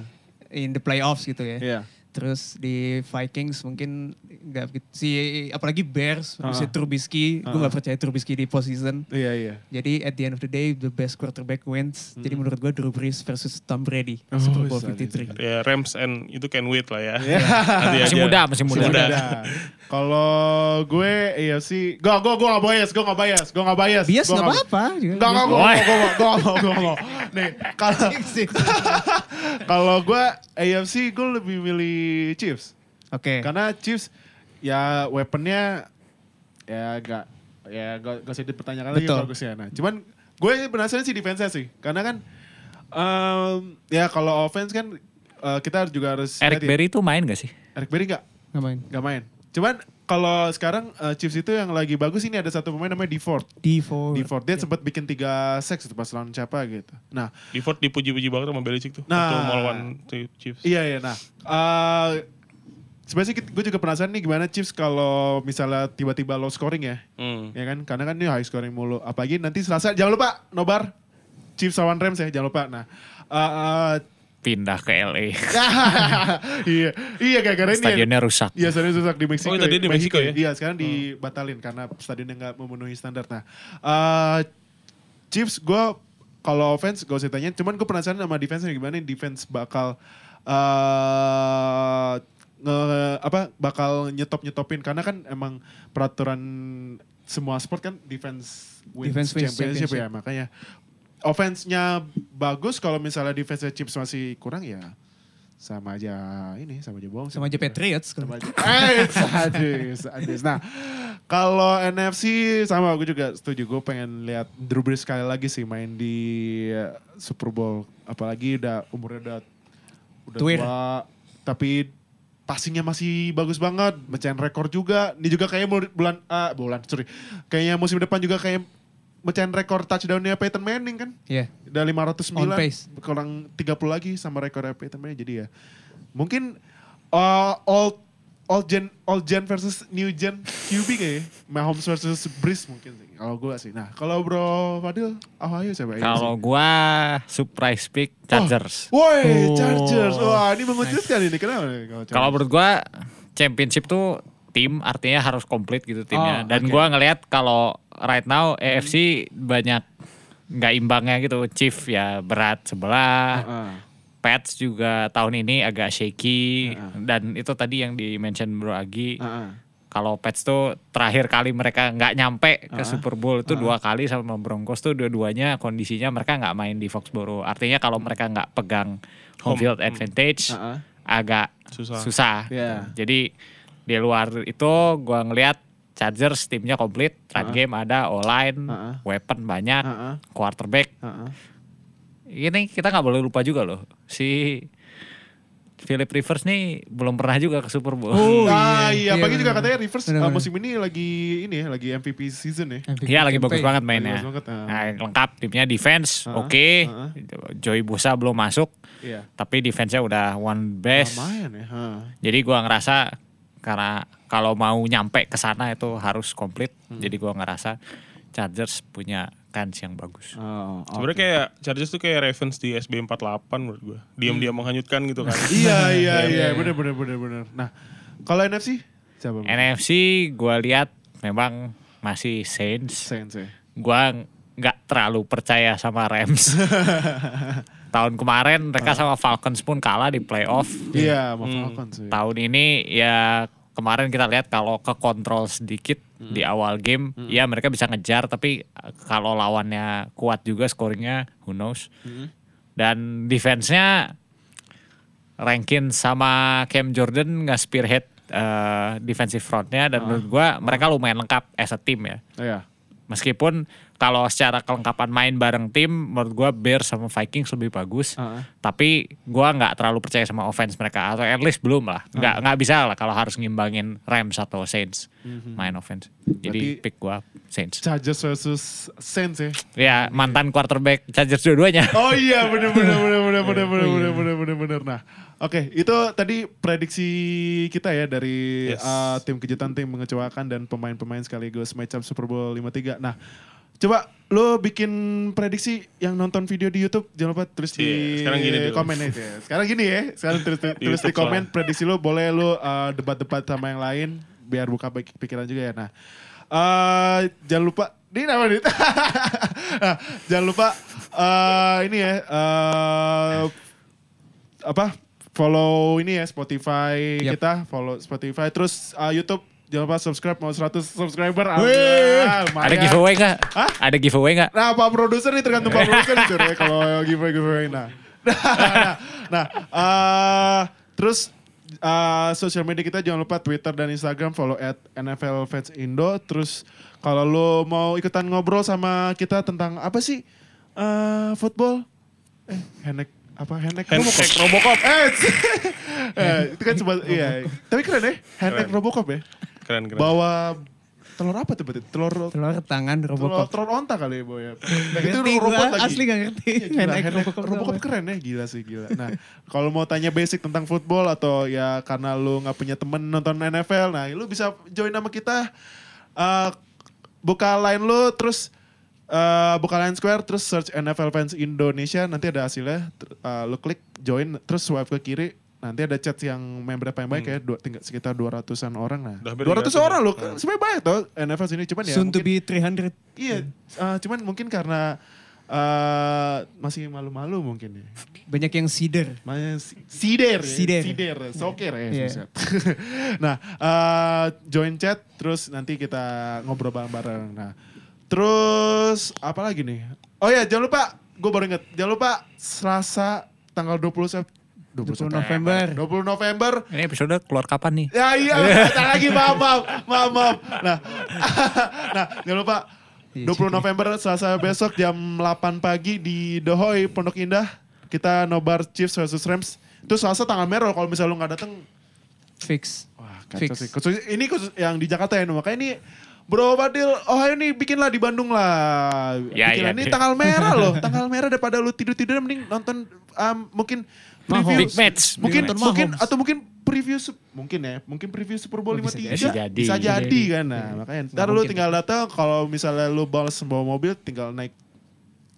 in the playoffs gitu ya. Iya. Terus di Vikings mungkin nggak si apalagi Bears Ah. masih Trubisky, gue Ah. nggak percaya Trubisky di postseason. Iya iya. Jadi at the end of the day the best quarterback wins. Jadi menurut gue Drew Brees versus Tom Brady Oh, Super Bowl sadis. 53. Ya Rams and itu can wait lah ya. Nanti Masih muda, masih muda. muda. Kalau gue AFC, gue gue gue gak bias, gue gak bias, gue gak bias. Bias nggak apa-apa. Enggak, enggak, gue gue gue gue gue gue Nih, kalau kalau gue AFC gue lebih milih Chiefs. Oke. Karena Chiefs ya weaponnya ya gak ya gak, gak usah dipertanyakan lagi Betul. bagusnya. Nah, cuman gue penasaran sih defense sih. Karena kan em, ya kalau offense kan eh, kita juga harus Eric ya. Berry tuh main gak sih? Eric Berry gak? Nggak main. Gak main. Cuman kalau sekarang eh, Chiefs itu yang lagi bagus ini ada satu pemain namanya DeFord. D4. DeFord dia sempat bikin tiga seks itu pas lawan siapa gitu. Nah, Deford dipuji-puji banget sama Belichick tuh. Nah. Waktu mau lawan si Chiefs. Iya iya nah. eh sebenarnya gue juga penasaran nih gimana Chiefs kalau misalnya tiba-tiba low scoring ya. Hmm. Ya kan? Karena kan ini high scoring mulu. Apalagi nanti Selasa jangan lupa nobar Chiefs lawan Rams ya, jangan lupa. Nah, eh, eh, Pindah ke LA. iya, iya gara-gara ini. ya. Stadionnya rusak. Iya, stadion rusak di Meksiko. Oh, tadi di Meksiko ya? Iya, sekarang dibatalin karena stadionnya nggak memenuhi standar. Nah, eh, Chiefs gue kalau offense gak usah tanya, cuman gue penasaran sama defense gimana defense bakal eh nge, apa bakal nyetop nyetopin karena kan emang peraturan semua sport kan defense wins Defense wins championship, championship. ya makanya offense-nya bagus kalau misalnya defense Chiefs masih kurang ya sama aja ini sama aja bohong. Sama aja Patriots. Sama aja. Eh, sadis, sadis. Nah, kalau NFC sama aku juga setuju. Gue pengen lihat Drew Brees sekali lagi sih main di Super Bowl. Apalagi udah umurnya udah udah Tuir. tua, tapi passingnya masih bagus banget, mecahin rekor juga. Ini juga kayak mul- bulan ah bulan sorry, kayaknya musim depan juga kayak mecahin rekor touchdownnya Peyton Manning kan. Iya. Udah 509, On pace. kurang 30 lagi sama rekornya Peyton Manning. Jadi ya mungkin uh, old old gen old gen versus new gen QB kayaknya. Mahomes versus Breeze mungkin sih. Kalau gue sih. Nah kalau Bro Fadil, Ohio siapa? Kalau gua surprise pick Chargers. Woi, Oh. Chargers. Wah, ini mengejutkan ini. Kenapa nih kalau menurut gua championship tuh tim artinya harus komplit gitu timnya. Oh, Dan oke. gua ngelihat kalau right now AFC banyak nggak imbangnya gitu. Chief ya berat sebelah. Heeh. Pats juga tahun ini agak shaky Heeh. dan itu tadi yang di mention Bro Agi. Heeh. Kalau Pats tuh terakhir kali mereka nggak nyampe ke Heeh. Super Bowl itu dua kali sama Broncos tuh dua-duanya kondisinya mereka nggak main di Foxborough. Artinya kalau mereka nggak pegang home Home. field advantage Heeh. agak Susah. susah. Iya. Jadi di luar itu gua ngelihat Chargers timnya komplit, run Uh-uh. game ada, O-line, Uh-uh. weapon banyak, Heeh. quarterback. Heeh. Ini kita nggak boleh lupa juga loh si Philip Rivers nih belum pernah juga ke Super Bowl. Oh, ah iya, iya, iya, pagi juga benar. katanya Rivers Benar, uh, musim ini lagi ini ya, lagi MVP season ya. Iya lagi bagus banget mainnya. bagus banget, ah. Nah, lengkap timnya defense, Ah, oke. ah. Joey Bosa belum masuk, Iya. tapi defense-nya udah one best. Lumayan ya. ha. Jadi gua ngerasa karena kalau mau nyampe ke sana itu harus komplit. Hmm. Jadi gua ngerasa Chargers punya kans yang bagus. Oh, Sebenarnya kayak Chargers tuh kayak Ravens di SB48 menurut gue. Diam-diam menghanyutkan gitu kan. Iya iya iya benar benar benar benar. Nah, kalau NFC siapa? NFC gua lihat memang masih Saints. Saints ya. Gua nggak terlalu percaya sama Rams. Tahun kemarin mereka sama Falcons pun kalah di playoff. Iya, sama Falcons sih. tahun ini ya kemarin kita lihat kalau ke kontrol sedikit di awal game ya mereka bisa ngejar tapi eh, kalau lawannya kuat juga scoringnya who knows. Dan defense-nya rankin sama Cam Jordan nggak spearhead eh, defensive frontnya dan menurut gua mereka lumayan lengkap as a team ya. Iya. meskipun kalau secara kelengkapan main bareng tim menurut gua Bears sama Vikings lebih bagus Ah. tapi gua nggak terlalu percaya sama offense mereka atau at least belum lah nggak Ah. nggak bisa lah kalau harus ngimbangin Rams atau Saints main offense Mhm. jadi Berarti- pick gua Saints Chargers versus Saints ya. ya mantan quarterback Chargers dua-duanya Oh iya benar benar benar benar benar benar benar benar benar benar. Nah, oke itu tadi prediksi kita ya dari Yes. uh, tim kejutan tim mengecewakan dan pemain-pemain sekaligus matchup Super Bowl 53. Nah, coba lo bikin prediksi yang nonton video di YouTube jangan lupa tulis di Iya, sekarang gini dulu. komen aja. ya. Sekarang gini ya, sekarang tulis, tulis di YouTube komen soalnya. prediksi lo boleh lo uh, debat-debat sama yang lain biar buka pik- pikiran juga ya. Nah, eh jangan lupa ini apa nih? nah, jangan lupa eh ini ya eh apa follow ini ya Spotify Yap. kita follow Spotify terus eh, YouTube jangan lupa subscribe mau 100 subscriber Wih. Alhamdulillah, ada giveaway nggak Hah? ada giveaway nggak Nah, Pak produser nih tergantung Pak produser itu ya kalau giveaway giveaway. Nah, nah, nah eh, terus eh, sosial media kita jangan lupa Twitter dan Instagram follow at NFL Fans Indo. Terus kalau lo mau ikutan ngobrol sama kita tentang apa sih eh football? Eh, Henek apa Henek Handshake Robocop. Eh, itu kan cuma iya. Tapi keren ya, Henek. Robocop ya. Keren keren. Bawa telur apa tuh berarti? Telur Telur tangan telur, Robocop. telur onta kali ya, Boy. ya. Nah, itu robot gua, lagi. asli gak ngerti. Iya, gila, Robocop Robocop apa. keren ya, gila sih gila. Nah, kalau mau tanya basic tentang football atau ya karena lu nggak punya temen nonton NFL, nah lu bisa join sama kita. Eh, buka line lu, terus eh, buka line square, terus search NFL Fans Indonesia, nanti ada hasilnya. Eh, lu klik join, terus swipe ke kiri, nanti ada chat yang berapa yang baik ya, dua, tinggal sekitar 200-an orang nah. Udah hampir 200 300 orang ya. lu, sebenarnya banyak tuh NFL sini, cuman ya Soon to mungkin- be 300. Iya, eh, cuman mungkin karena eh, masih malu-malu mungkin ya. Banyak yang cedar. Makanya si- sider, ya, Sider. sider, soker ya. Iya. susah. nah, eh, join chat terus nanti kita ngobrol bareng-bareng. Nah, terus apa lagi nih? Oh ya, jangan lupa, gue baru inget, jangan lupa Selasa tanggal 20 Sep 20 November. 20 November ini episode keluar kapan nih Ya iya, bentar lagi maaf, maaf, maaf, maaf. Nah, nah jangan lupa Iya, 20 November Selasa besok jam 8 pagi di Dohoy Pondok Indah kita nobar Chiefs versus Rams. Itu Selasa tanggal merah kalau misalnya lu nggak datang. Fix. Wah, kacau Fix. sih. Khusus, ini khusus yang di Jakarta ya, makanya ini Bro Badil, oh ayo nih bikinlah di Bandung lah. Ya, bikinlah. ya. Ini tanggal merah loh, tanggal merah daripada lu tidur-tidur mending nonton um, mungkin preview. Big match. Mungkin Nonton mungkin Mahomes. atau mungkin preview mungkin ya, mungkin preview Super Bowl Oh, bisa 53 jadi. Bisa jadi. Bisa Bisa jadi kan. Nah, makanya ntar lu mungkin. tinggal datang kalau misalnya lu balas bawa mobil tinggal naik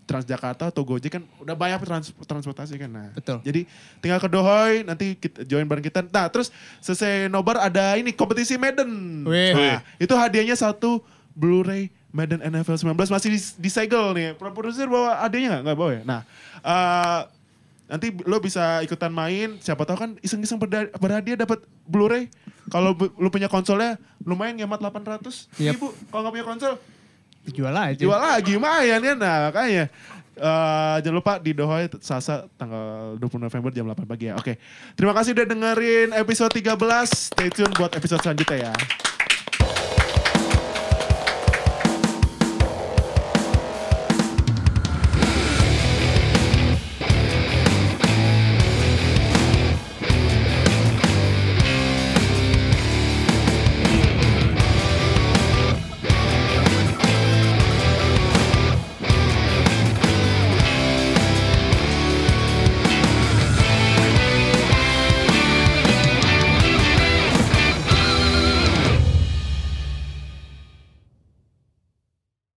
Transjakarta atau Gojek kan udah banyak trans transportasi kan. Nah, Betul. Jadi tinggal ke Dohoy nanti kita join bareng kita. Nah, terus selesai nobar ada ini kompetisi Madden. Wih. Nah, itu hadiahnya satu Blu-ray Madden NFL 19 masih di, disegel nih. Produser bawa adanya nggak? Nggak bawa ya. Nah, eh, nanti lo bisa ikutan main. Siapa tahu kan iseng-iseng berhadiah dapat Blu-ray. Kalau lu punya konsolnya lumayan ngemat 800 Yep. ribu. Kalau nggak punya konsol Jual aja. jual lagi lumayan kan. Nah makanya eh, jangan lupa di Dohoy Selasa tanggal 20 November jam 8 pagi ya. Oke. Terima kasih udah dengerin episode 13. Stay tune buat episode selanjutnya ya.